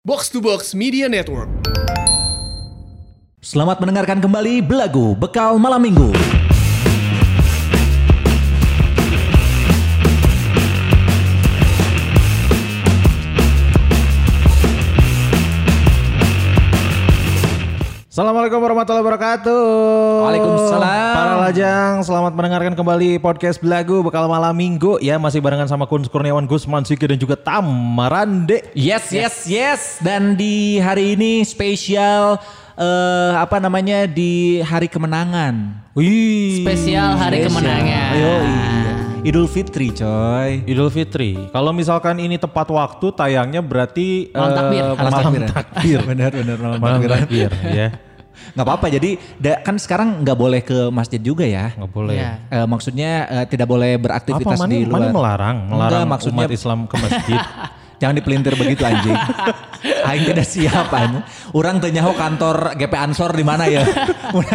Box to Box Media Network. Selamat mendengarkan kembali Belagu Bekal Malam Minggu. Assalamualaikum warahmatullahi wabarakatuh. Waalaikumsalam. Para lajang, selamat mendengarkan kembali podcast Belagu Bekal Malam Minggu. Ya, masih barengan sama Kun Kurniawan, Gusman Siki dan juga Tamarande. Yes, yes, yes. Dan di hari ini spesial eh, apa namanya di hari kemenangan. Wih. Spesial hari kemenangan. Ayo, iya. Idul Fitri, coy. Idul Fitri. Kalau misalkan ini tepat waktu tayangnya berarti Malam eh, takbir. malam takbir. benar, benar malam takbir, ya. Nggak apa-apa. Jadi da- kan sekarang nggak boleh ke masjid juga ya. Nggak boleh. Eh, maksudnya eh, tidak boleh Apa beraktivitas mana, di mana luar. melarang, melarang Enggak, maksudnya umat Islam ke masjid. Jangan dipelintir begitu anjing. Aing tidak siap anjing. Orang tanya nyaho kantor GP Ansor di mana ya?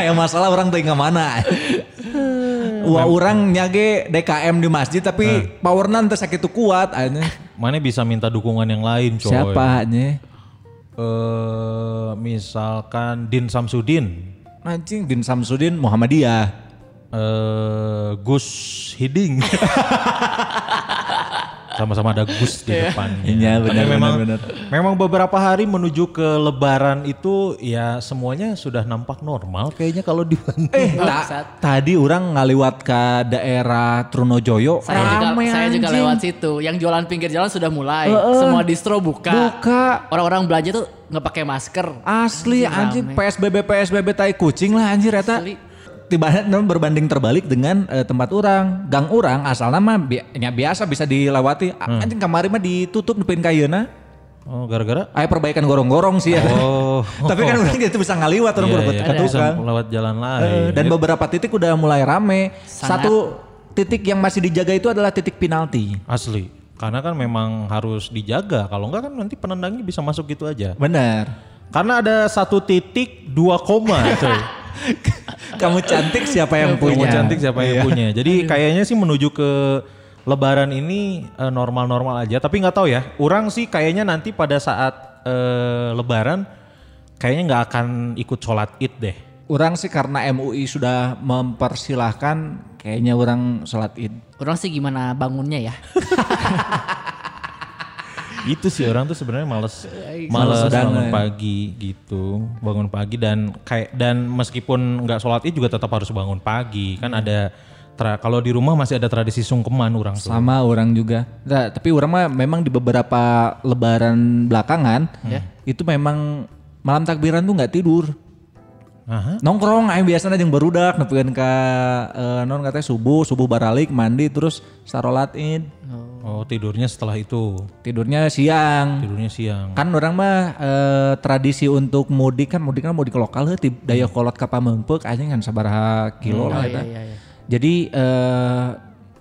Yang masalah orang tanya mana. Wah orang nyage DKM di masjid tapi power nanti sakit itu kuat anjing. Mana bisa minta dukungan yang lain, coy. Siapa anjing? Eh, misalkan Din Samsudin. Anjing Din Samsudin Muhammadiyah. eh Gus Hiding. Sama-sama ada Gus di depan. Iya, benar, Tapi memang, benar, memang beberapa hari menuju ke Lebaran itu ya semuanya sudah nampak normal kayaknya kalau di Bandung. Eh, ta- Bangsat. tadi orang ngaliwat ke daerah Trunojoyo. Saya juga Rame, saya juga lewat situ. Yang jualan pinggir jalan sudah mulai. Semua distro buka. Buka. Orang-orang belanja tuh nggak pakai masker. Asli Anjing, anjing. PSBB PSBB tai kucing lah anjir eta. Asli. Tiba-tiba berbanding terbalik dengan eh, tempat orang. Gang orang asalnya mah bi- nya biasa bisa dilewati. A- Anjing kemarin mah ditutup nepin kayana. Oh, gara-gara Aya perbaikan gorong-gorong sih ya. Oh. Tapi kan orang gitu bisa ngaliwat orang Iya, berbet iya, kan. bisa lewat jalan lain. Eh, Dan beberapa titik udah mulai rame. Sangat. Satu titik yang masih dijaga itu adalah titik penalti. Asli. Karena kan memang harus dijaga. Kalau enggak kan nanti penendangnya bisa masuk gitu aja. Benar. Karena ada satu titik dua koma, coy. Kamu cantik siapa yang punya? Kamu cantik siapa yang punya. Jadi kayaknya sih menuju ke Lebaran ini eh, normal-normal aja. Tapi nggak tahu ya. Orang sih kayaknya nanti pada saat eh, Lebaran kayaknya nggak akan ikut sholat id deh. Orang sih karena MUI sudah mempersilahkan kayaknya orang sholat id. Orang sih gimana bangunnya ya? Itu sih orang tuh sebenarnya males Males males bangun pagi gitu. Bangun pagi dan kayak dan meskipun nggak sholat id juga tetap harus bangun pagi. Kan ada tra- kalau di rumah masih ada tradisi sungkeman orang tuh. Sama orang juga. Nah, tapi orang mah memang di beberapa lebaran belakangan itu memang malam takbiran tuh nggak tidur. Aha. Nongkrong aing biasanya jeung barudak nepikeun ka eh, non katanya subuh, subuh baralik, mandi terus sarolat id. Oh tidurnya setelah itu. Tidurnya siang. Tidurnya siang. Kan orang mah eh, tradisi untuk mudik kan mudik kan mudik lokal heuh daya kolot ka Pamengpeuk anjing kan sabaraha kilo lah Oh, iya, iya, iya. Jadi eh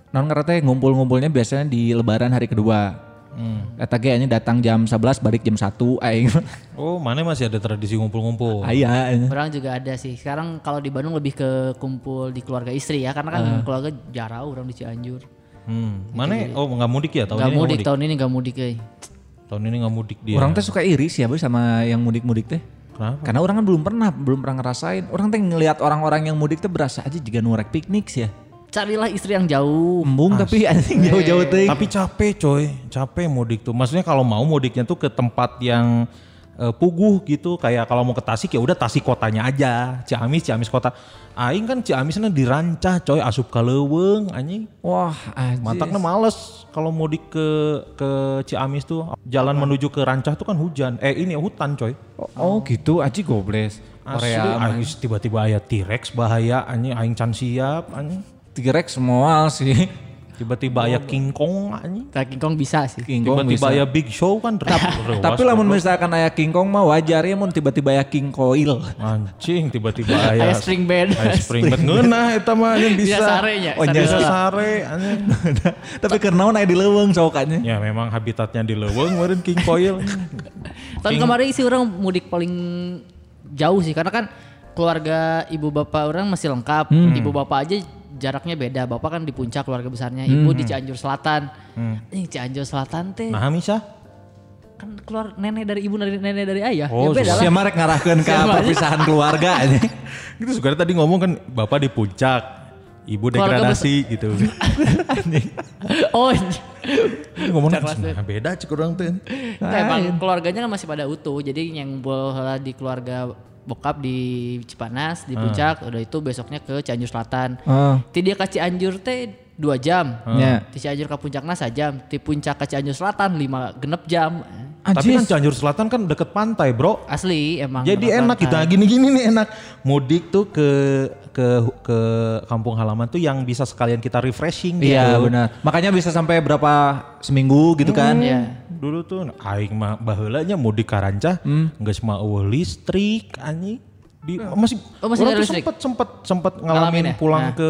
non teh ngumpul-ngumpulnya biasanya di lebaran hari kedua. Hmm. Eta ge anjing datang jam 11 balik jam 1 aing. Oh, mana masih ada tradisi ngumpul-ngumpul? Aya. anjing. Orang juga ada sih. Sekarang kalau di Bandung lebih ke kumpul di keluarga istri ya. Karena kan keluarga jarang orang di Cianjur. Hmm. Mana? Oh, nggak mudik ya tahun Gak ini? nggak mudik, tahun ini gak mudik eh. Tahun ini nggak mudik dia. Orang teh suka iri sih ya Boy, sama yang mudik-mudik teh. Kenapa? Karena orang kan belum pernah, belum pernah ngerasain. Orang teh ngelihat orang-orang yang mudik teh berasa aja jika nurek piknik sih ya. Carilah istri yang jauh. Embung tapi anjing jauh-jauh teh. Tapi capek coy, capek mudik tuh. Maksudnya kalau mau mudiknya tuh ke tempat yang eh, puguh gitu. Kayak kalau mau ke Tasik ya udah Tasik kotanya aja. Ciamis, Ciamis kota. Aing kan Ciamisnya dirancah coy, asup ka leuweung anjing. Wah, anjing. Mataknya males kalau mudik ke ke Ciamis tuh jalan menuju ke Rancah tuh kan hujan. Eh ini hutan coy. Oh, gitu aji gobles. Asli, tiba-tiba aya T-Rex bahaya anjing aing can siap anjing. T-Rex semua sih. Tiba-tiba aya King Kong anjing. King Kong bisa sih. King Kong Tiba-tiba bisa. aya Big Show kan. Tapi lamun misalkan aya King Kong mah wajar ya mun tiba-tiba aya King Coil. anjing tiba-tiba aya Aya spring bed. aya spring bed ngeunah eta mah anjing bisa. Bisa sarenya. Oh. Bisa sare anjing. Tapi karena aya di leuweung sokannya. Ya memang habitatnya di leuweung meureun King Coil. Tahun kemarin sih orang mudik paling jauh sih karena kan keluarga ibu bapak orang masih lengkap. Ibu bapak aja jaraknya beda. Bapak kan di puncak keluarga besarnya, ibu di Cianjur Selatan. Ini Cianjur Selatan teh Nah, Misah? kan keluar nenek dari ibu dari nenek dari ayah. Oh, ya beda lah. Siapa rek ngarahkeun ka Siapa aja? perpisahan keluarga ini. Gitu sekarang tadi ngomong kan bapak di puncak, ibu Keluarga degradasi gitu. Oh, Ngomongnya Puncak kelas nah, beda cik orang tuh. Nah, emang keluarganya kan masih pada utuh. Jadi yang bola di keluarga bokap di Cipanas, di Puncak, udah itu besoknya ke Cianjur Selatan. Ti dia ke Cianjur teh dua jam. Ya. Ti Cianjur ke Puncakna sajam. Ti Puncak ke Cianjur Selatan lima genep jam. Tapi kan Cianjur Selatan kan deket pantai bro. Asli emang. Jadi enak pantai. kita gini-gini nih enak. Mudik tuh ke ke ke kampung halaman tuh yang bisa sekalian kita refreshing gitu. Iya benar. Makanya bisa sampai berapa seminggu gitu kan. Iya. Dulu tuh aing mah baheulanya mudik ka Rancah, geus mah eueuh listrik anjing. Di masih Oh, masih orang ada tuh listrik? sempet sempet sempet Ngalamin ngalamin ya? pulang Nah. ke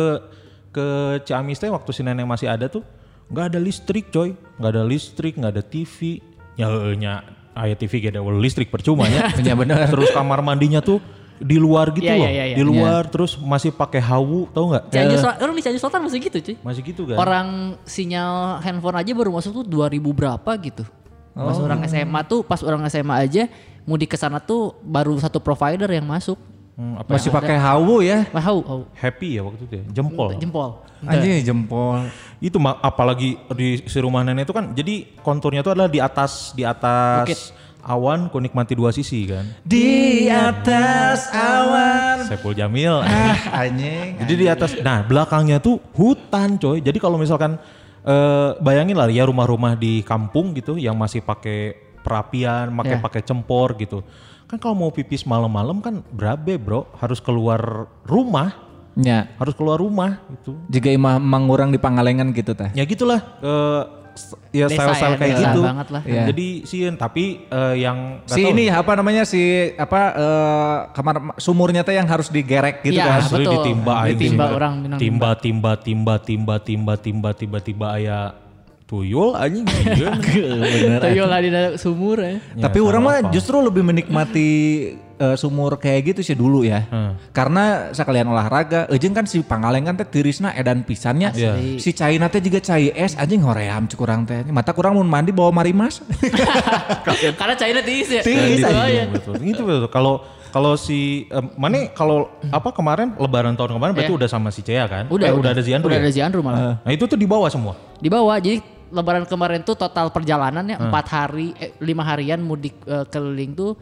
ke Ciamis teh waktu si nenek masih ada tuh nggak ada listrik coy, nggak ada listrik, nggak ada TV. Ya nya aya TV gak ada listrik percuma ya. Iya benar. Terus kamar mandinya tuh di luar gitu Iya, loh, iya, iya, iya. di luar terus masih pakai hawu, tau nggak? Cianjur Selatan, orang di Cianjur Selatan masih gitu cuy. Masih gitu kan? Orang sinyal handphone aja baru masuk tuh 2000 berapa gitu. Pas orang SMA tuh, pas orang SMA aja mudik ke sana tuh baru satu provider yang masuk. Hmm, apa Masih pakai hawu ya. Hau. happy ya waktu itu ya, jempol. Jempol. Anjing jempol. Itu apalagi di si rumah nenek itu kan jadi konturnya itu adalah di atas di atas Bukit. awan ku nikmati dua sisi kan. Di atas awan. Saiful Jamil. Ah anjing. jadi di atas nah belakangnya tuh hutan coy. Jadi kalau misalkan eh, bayangin lah ya rumah-rumah di kampung gitu yang masih pakai perapian, pakai Ya. pakai cempor gitu. Kan kalau mau pipis malam-malam kan berabe bro, harus keluar rumah, Ya. harus keluar rumah gitu. Jika imah mangurang di Pangalengan gitu teh. Ya gitulah eh, s- ya Desa style-style ya, kayak desa gitu. banget lah. Iya. Jadi sih tapi eh, yang Si tahu, ini apa namanya si apa eh, kamar sumurnya teh yang harus digerek gitu Iya, kan. asli betul. ditimba Ditimba sih. orang minang timba timba timba timba timba timba tiba tiba aya tuyul anjing iya. Bener. Tuyul lah di dalam sumur ya. Ya, Tapi orang mah justru lebih menikmati eh, sumur kayak gitu sih dulu ya. Hmm. Karena sekalian olahraga, ejeng kan si Pangalengan teh tirisna edan pisannya. Asli. Si caina teh juga cai es anjing hoream cuk urang teh. Mata kurang mun mandi bawa marimas. Karena China tiis ya. Tiis, Iya, Oh, iya, iya. betul. Itu betul. Kalau kalau si eh, mana kalau apa kemarin lebaran tahun kemarin berarti Iya. udah sama si Cea kan? Udah, Eh, udah ada Zian Udah ya? ada Ziandru malah. Nah, itu tuh dibawa semua. Di bawah jadi lebaran kemarin tuh total perjalanannya Hmm. empat hari eh, lima harian mudik eh, keliling tuh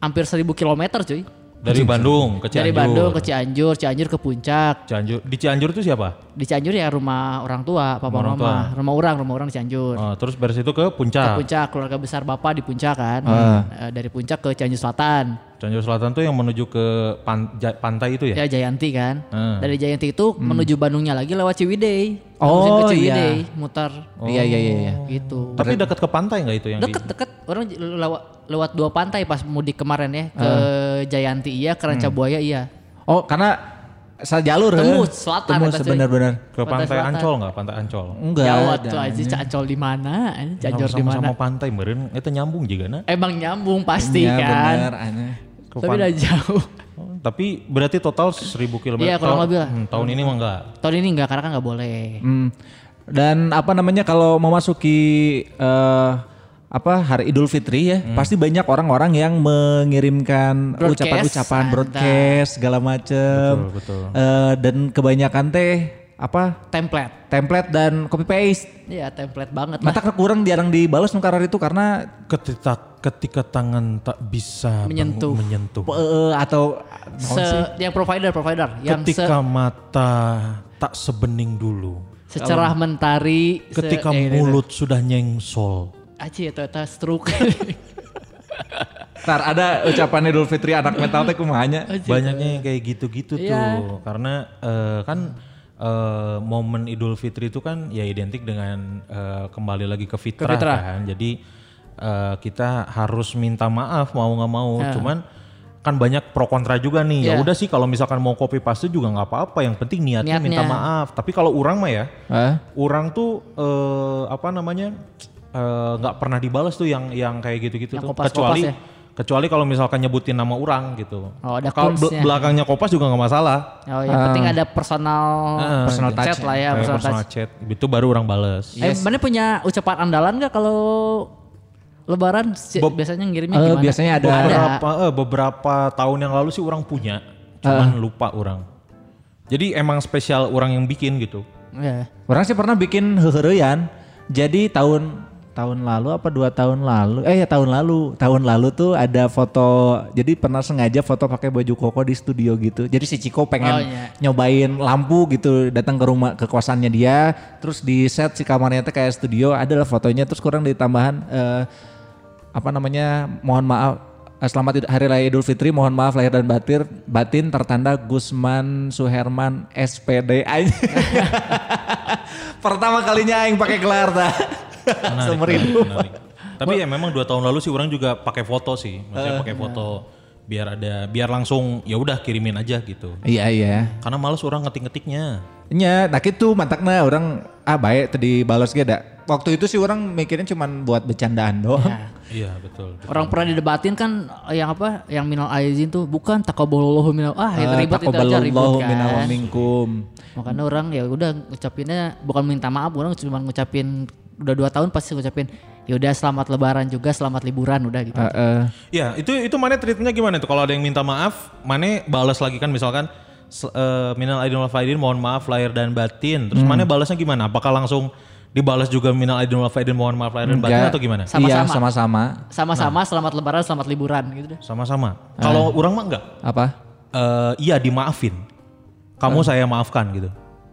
hampir seribu kilometer cuy. Dari Bandung ke Cianjur. Dari Bandung ke Cianjur, Cianjur ke Puncak. Cianjur. Di Cianjur itu siapa? Di Cianjur ya rumah orang tua, papa Orang mama, rumah orang, rumah orang di Cianjur. Oh, terus dari situ ke Ke puncak. Puncak, keluarga besar bapak di Puncak kan. Eh, dari Puncak ke Cianjur Selatan. Cianjur Selatan tuh yang menuju ke pan- ja- pantai itu ya? Ya Jayanti kan. Hmm. Dari Jayanti itu menuju Bandungnya lagi lewat Ciwidey. Oh, Langsung ke iya. Ciwidey, muter Iya iya iya iya. gitu. Tapi dekat ke pantai nggak itu yang di- Deket-deket orang lewat lewat dua pantai pas mudik kemarin ya ke Jayanti iya, ke Hmm. Rancabuaya iya. Oh, karena sajalur Tembus, heuh. selatan Tembus atas, cuy. benar-benar. ke Pantai pantai. Ancol nggak? Pantai Ancol. Enggak. Ada. tuh aja Ancol di mana? Cianjur di mana? pantai meren itu nyambung juga nah. Emang nyambung pasti Iya kan. bener aneh. Tapi udah jauh. Oh, tapi berarti total 1000 km. Iya, kurang Tahun- lebih lah. hmm, tahun ini mah enggak. Tahun ini enggak karena kan enggak boleh. Hmm. Dan apa namanya kalau memasuki eh apa hari Idul Fitri ya, pasti banyak orang-orang yang mengirimkan Broadcast, ucapan-ucapan broadcast segala macem. Betul, betul. Eh, dan kebanyakan teh apa Template. template dan copy paste. Iya, template banget. Mata kurang jarang dibalas nu karar itu karena Ketika ketika tangan tak bisa Menyentuh. bangun- menyentuh. eh, atau Se, yang provider provider yang se, Ketika mata tak sebening dulu. secerah mentari se- Ketika ya, gitu. mulut sudah nyengsol. Aci itu eta stroke. Ntar ada ucapan Idul Fitri anak metal teh kumanya. Banyaknya yang kayak gitu-gitu Iya. tuh. Karena eh, kan eh, momen Idul Fitri itu kan ya identik dengan eh, kembali lagi ke fitrah, Ke fitrah. kan. Jadi eh, kita harus minta maaf mau nggak mau. Ya. Cuman kan banyak pro kontra juga nih. Ya Ya. udah sih kalau misalkan mau copy paste juga nggak apa-apa. Yang penting niatnya, minta Niatnya. maaf. Tapi kalau orang mah ya, Hah? orang tuh eh, apa namanya eh, nggak pernah dibalas tuh yang yang kayak gitu-gitu tuh. kecuali ya? kecuali kalau misalkan nyebutin nama orang gitu. Oh, ada Kalau bel- kunsnya. belakangnya kopas juga nggak masalah. Oh, yang penting ada personal personal chat touch lah ya, personal, personal touch. chat itu baru orang bales. Eh, mana punya ucapan andalan gak kalau lebaran Bob- biasanya ngirimnya Eh, gimana? biasanya ada- beberapa eh, beberapa tahun yang lalu sih orang punya, cuman lupa orang. Jadi emang spesial orang yang bikin gitu. Iya. Orang sih pernah bikin heheureyan. Jadi tahun tahun lalu apa dua tahun lalu? Eh ya tahun lalu. Tahun lalu tuh ada foto. Jadi pernah sengaja foto pakai baju koko di studio gitu. Jadi si Ciko pengen Oh, iya. nyobain lampu gitu, datang ke rumah ke kosannya dia, terus di set si kamarnya tuh kayak studio, adalah fotonya terus kurang ditambahan eh, apa namanya? Mohon maaf eh, Selamat Hari Raya Idul Fitri, mohon maaf lahir dan batin, batin tertanda Gusman Suherman SPD. Pertama kalinya aing pakai gelar dah. Tapi ya memang dua tahun lalu sih orang juga pakai foto sih, maksudnya pakai foto biar ada, biar langsung ya udah kirimin aja gitu. Iya iya. Karena males orang ngetik-ngetiknya. Nya, nah gitu mantakna orang ah baik tadi balas ge da. Waktu itu sih orang mikirnya cuman buat bercandaan doang. Iya betul. betul. Orang pernah didebatin kan yang apa? Yang minal aizin tuh bukan takaballahu minal ah itu Eh, ribet itu aja ribet kan. minna wa minkum. Makanya orang ya udah ngucapinnya bukan minta maaf, orang cuma ngucapin udah dua tahun pasti ngucapin ya udah selamat lebaran juga, selamat liburan udah gitu. Heeh. Ya itu itu mana treatmentnya gimana tuh? Kalau ada yang minta maaf, mana balas lagi kan misalkan eh, minal aidin wal faidin mohon maaf lahir dan batin. Terus mana balasnya gimana? Apakah langsung dibalas juga minal aidin wal faidin mohon maaf lahir dan batin Enggak. atau gimana? Sama-sama. Iya sama-sama. Sama-sama selamat lebaran, selamat liburan gitu deh. Sama-sama. Kalau orang mah enggak. Apa? Eh, iya dimaafin. Kamu saya maafkan gitu.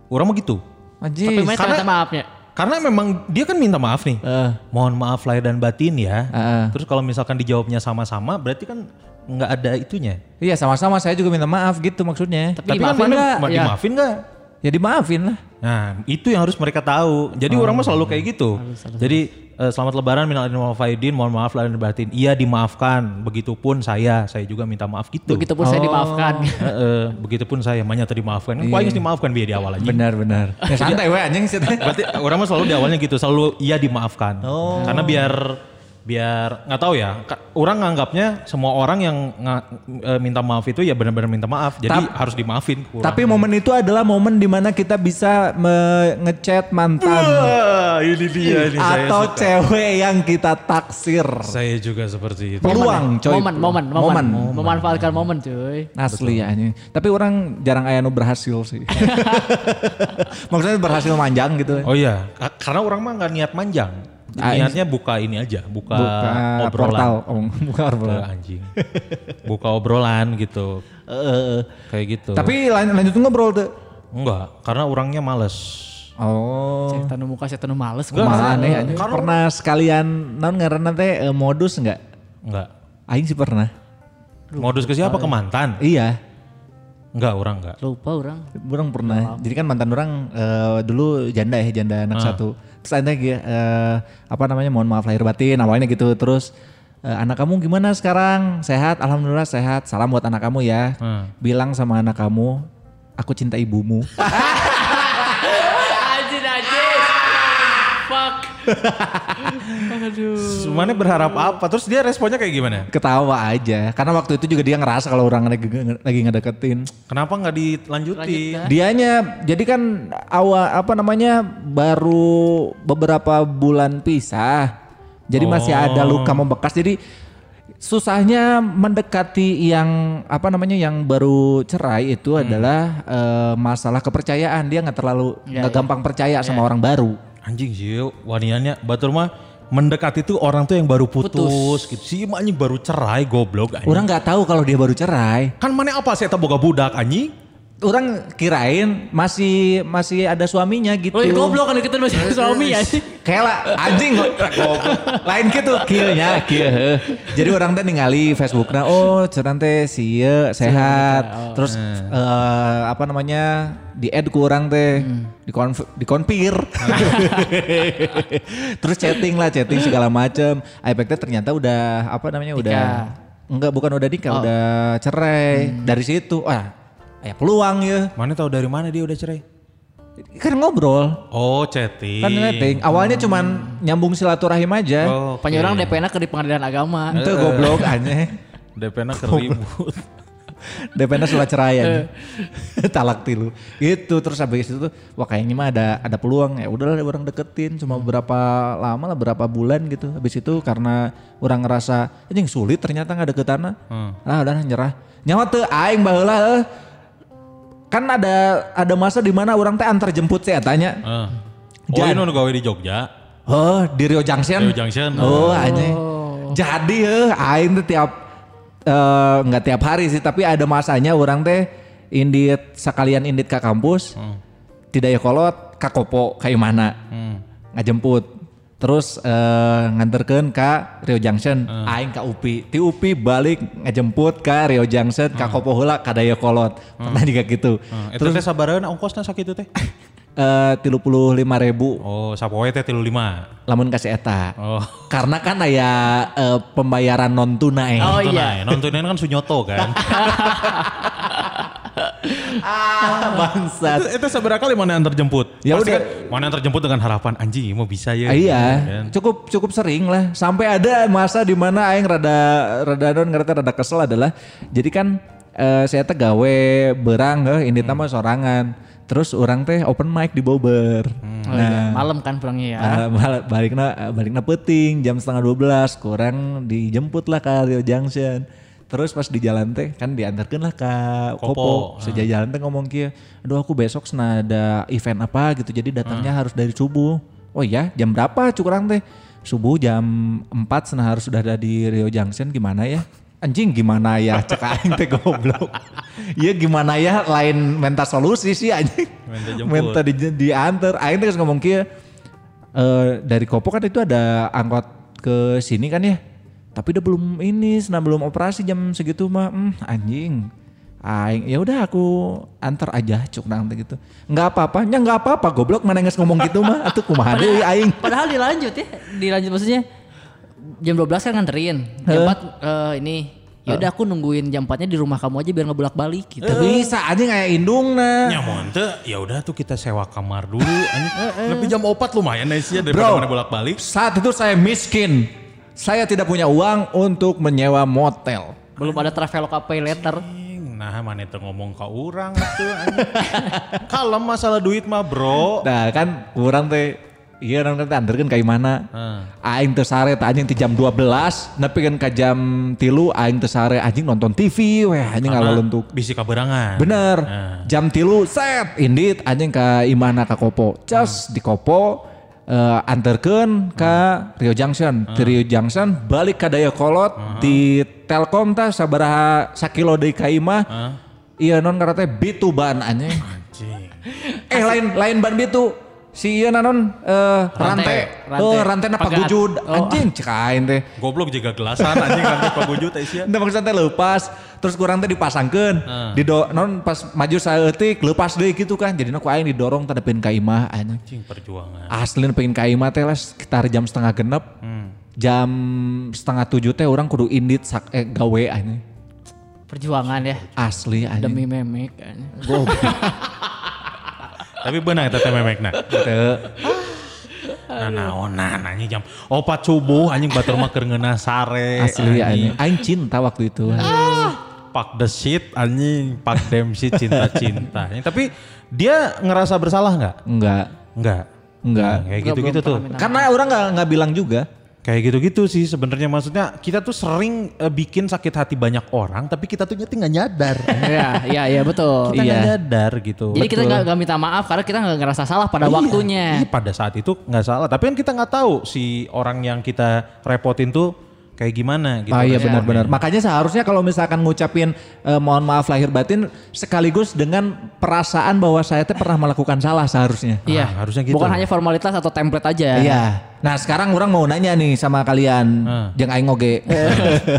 Orang mah gitu. Anjir. Tapi karena- minta maafnya. Karena memang dia kan minta maaf nih. Eh. Mohon maaf lahir dan batin ya. Heeh. Terus kalau misalkan dijawabnya sama-sama berarti kan nggak ada itunya. Iya sama-sama saya juga minta maaf gitu maksudnya. Tapi, Tapi kan dimaafin mana nggak? ma- Ya. dimaafin nggak? Ya dimaafin lah. Nah, itu yang harus mereka tahu. Jadi orang mah selalu kayak gitu. Jadi eh, selamat lebaran minal aidin wal faidin, mohon maaf lahir dan batin. Iya dimaafkan. Begitupun saya, saya juga minta maaf gitu. Begitupun saya dimaafkan. Heeh, begitupun saya, makanya tadi dimaafkan. Kan paling dimaafkan biar di awal aja. Benar-benar. Ya, santai we anjing sih. Berarti orang mah selalu di awalnya gitu, selalu iya dimaafkan. Karena biar biar nggak tahu ya, orang nganggapnya semua orang yang nga- eh, minta maaf itu ya benar-benar minta maaf. Jadi Tap- harus dimaafin. ke orang. Tapi momen itu adalah momen di mana kita bisa ngechat mantan Wah, ini dia ini saya atau suka. cewek yang kita taksir. Saya juga seperti itu. Peluang, coy. momen, momen, momen, Momen. memanfaatkan momen, cuy. Asli ya ini. Tapi orang jarang aya nu berhasil sih. Maksudnya berhasil manjang gitu. Oh iya, Ka- karena orang mah nggak niat manjang. Ah, Niatnya buka ini aja, buka, Buka obrolan. portal. Oh, buka obrolan. Eh, anjing. buka obrolan gitu. Kayak gitu. Tapi lan- lanjut ngobrol tuh. enggak, karena orangnya males. Oh. Setan nu muka, setan nu males. Kumaha. Mana ya? anjing? Pernah sekalian naon ngaranna teh eh, modus enggak? Enggak. Aing sih pernah. Modus ke siapa? Ke mantan? Iya. Enggak, orang enggak. Lupa orang. Orang pernah. Jadi kan mantan orang eh, dulu janda ya, janda anak satu. Terus ada gitu, eh, apa namanya? Mohon maaf lahir batin awalnya gitu. Terus eh, anak kamu gimana sekarang? Sehat? Alhamdulillah sehat. Salam buat anak kamu ya. Hmm. Bilang sama anak kamu, aku cinta ibumu. Anjir, anjir. Fuck. Semuanya berharap apa? Terus dia responnya kayak gimana? Ketawa aja. Karena waktu itu juga dia ngerasa kalau orang lagi, lagi ngedeketin. Kenapa nggak dilanjutin? Dianya jadi kan awal apa namanya baru beberapa bulan pisah. Jadi masih ada luka membekas. Jadi susahnya mendekati yang apa namanya yang baru cerai itu adalah eh, masalah kepercayaan. Dia nggak terlalu nggak gampang percaya sama orang baru. Anjing sih, waniannya batur mah mendekati tuh orang tuh yang baru putus, gitu. Si anjing baru cerai goblok anjing. Orang nggak tahu kalau dia baru cerai. Kan mana apa sih boga budak anjing? Orang kirain masih masih ada suaminya gitu. Ya goblok kan deketin masih suami ya sih. Kayak lah anjing goblok. Lain gitu kieunya kieu. heuh. Jadi orang teh ningali Facebookna oh cenah teh si ieu sehat. Terus eh, apa namanya di add ku orang teh di dikonfir. Terus chatting lah chatting segala macem. iPad teh ternyata udah apa namanya udah enggak bukan udah nikah udah cerai. Dari situ wah ya peluang ya. Mana tahu dari mana dia udah cerai? Kan ngobrol. Oh, chatting. Kan netting. Awalnya cuman nyambung silaturahim aja. Oh, Penyerang DP-na ke di pengadilan agama. Itu goblok aneh. DP-na keribut. DP-nya surat cerai aja. Talak tilu. Gitu terus habis itu tuh wah kayaknya mah ada ada peluang ya udahlah orang deketin cuma berapa lama lah berapa bulan gitu. Habis itu karena orang ngerasa anjing sulit ternyata nggak deketan Ah udah nyerah. Nyawa tuh aing baheula eh. Kan ada ada masa di mana orang teh antar jemput saya tanya. Ah. Oh ini gawe di Jogja. Oh, di Rio Junction. Rio Junction. Oh, anjing. Jadi eh aing teh tiap eh, nggak tiap hari sih, tapi ada masanya orang teh indit sekalian indit ke kampus. Tidak ya kolot ka Kopo kayak mana. Ngajemput. Terus eh, nganterkeun ka Rio Junction, aing ka UPI. Ti UPI balik ngajemput ka Rio Junction, ka Kopo heula ka Daya Kolot. Pernah juga gitu. Ah, Itu teh sabareun ongkosna sakitu teh. Eh 35.000 ribu Oh, sapoe teh 35. lamun kasih eta. Oh. Karena kan aya eh, pembayaran non tunai. Oh Nonton iya. aja. Nontonin kan Sunyoto kan. Ah, bangsat. itu, itu seberapa kali mana yang terjemput? Ya Pasti udah. kan mana yang terjemput dengan harapan anjing mau bisa ya. Ah, iya, Kan? cukup cukup sering lah. Sampai ada masa di mana aing rada rada non ngerti rada kesel adalah jadi kan eh, saya teh gawe berang eh, ini Hmm. mah sorangan. Terus orang teh open mic di Bogor. Hmm. Oh, iya. Malam kan pulangnya ya. Uh, bal- balikna balikna peting jam setengah 12 kurang dijemput lah ke Rio Junction terus pas di jalan teh kan diantarkan lah ke Kopo, Kopo, sejak jalan teh ngomong kia aduh aku besok sena ada event apa? Gitu. Jadi datangnya harus dari subuh. Oh iya jam berapa cukurang teh? Subuh jam 4 sena harus sudah ada di Rio Junction. Gimana ya? Anjing gimana ya cek aing teh goblok. Iya gimana ya lain minta solusi sih anjing. Minta minta di, diantar. Aing teh ngomong kia eh dari Kopo kan itu ada angkot ke sini kan ya. Tapi udah belum ini, senang belum operasi jam segitu mah. Hmm, anjing. Aing, ya udah aku antar aja cuk nang gitu. Enggak apa-apa, nya enggak apa-apa goblok mana nges ngomong gitu mah. Atuh kumaha deui aing. Padahal dilanjut ya. Dilanjut maksudnya jam 12 kan nganterin. Jam 4 eh, ini ya udah aku nungguin jam 4-nya di rumah kamu aja biar nggak bolak-balik gitu. Teu bisa anjing kayak indung nah. Nyamun teh ya udah tuh kita sewa kamar dulu anjing. Lebih jam 4 lumayan nih sih daripada Bro. mana bolak-balik. Saat itu saya miskin. Saya tidak punya uang untuk menyewa motel. Belum ada Traveloka Pay Letter. Nah, mana itu ngomong ke orang tuh anjing. Kalem masalah duit mah, Bro. Nah kan kurang teh Iya kan kita anterkeun ka mana? Heeh. Aing teu sare teh anjing ti jam 12, nepi kan ka jam tilu aing teu sare anjing nonton TV weh anjing ngaluntuk. Bisi kaberangan. Bener. Nah. Jam tilu set indit anjing ka imana ka Kopo. Cas di Kopo eh, anterkeun ka Rio Junction. Di Rio Junction balik ka Dayakolot di Telkom tah sabaraha sakilo deui ka imah. Iya non karena teh bituban anjing. Anjing. Eh lain lain ban bitu. Si iya nanon eh rantai. Rantai. Oh rantai na Pagat. pagujud. Oh. Anjing cek aing teh. Goblok jaga gelasan anjing kan pagujut teh sia. Nah maksudnya teh lepas terus kurang teh dipasangkeun. Di non pas maju saeutik lepas deui gitu kan. Jadi aku aing didorong teh depan ka imah anjing. Anjing perjuangan. Asli pengen ka imah teh lah sekitar jam setengah genep. Jam setengah tujuh teh orang kudu indit sak eh, gawe anjing. Perjuangan ya. Asli anjing. Demi memek. kan. Tapi benar eta teh memekna. Teu. Nah, naonan anjing jam 4 subuh anjing batur mah keur ngeunah sare. Asli anjing. Aing cinta waktu itu. Pak the shit anjing, pak dem shit cinta-cinta. Tapi dia ngerasa bersalah nggak? Enggak. Enggak. Enggak. Kayak gitu-gitu tuh. Karena orang nggak nggak bilang juga. Kayak gitu-gitu sih sebenarnya maksudnya kita tuh sering eh, bikin sakit hati banyak orang tapi kita tuh nyeti nggak nyadar. Iya, iya, iya betul. kita Iya. nyadar gitu. Jadi kita nggak nggak minta maaf karena kita nggak ngerasa salah pada Iya, waktunya. Iya pada saat itu nggak salah. Tapi kan kita nggak tahu si orang yang kita repotin tuh kayak gimana gitu. Ah iya responnya. benar-benar. Makanya seharusnya kalau misalkan ngucapin eh, mohon maaf lahir batin sekaligus dengan perasaan bahwa saya teh pernah melakukan salah seharusnya. Iya, Ah, harusnya gitu. Bukan hanya formalitas atau template aja. Iya. Nah sekarang orang mau nanya nih sama kalian, Ah. yang aing oge.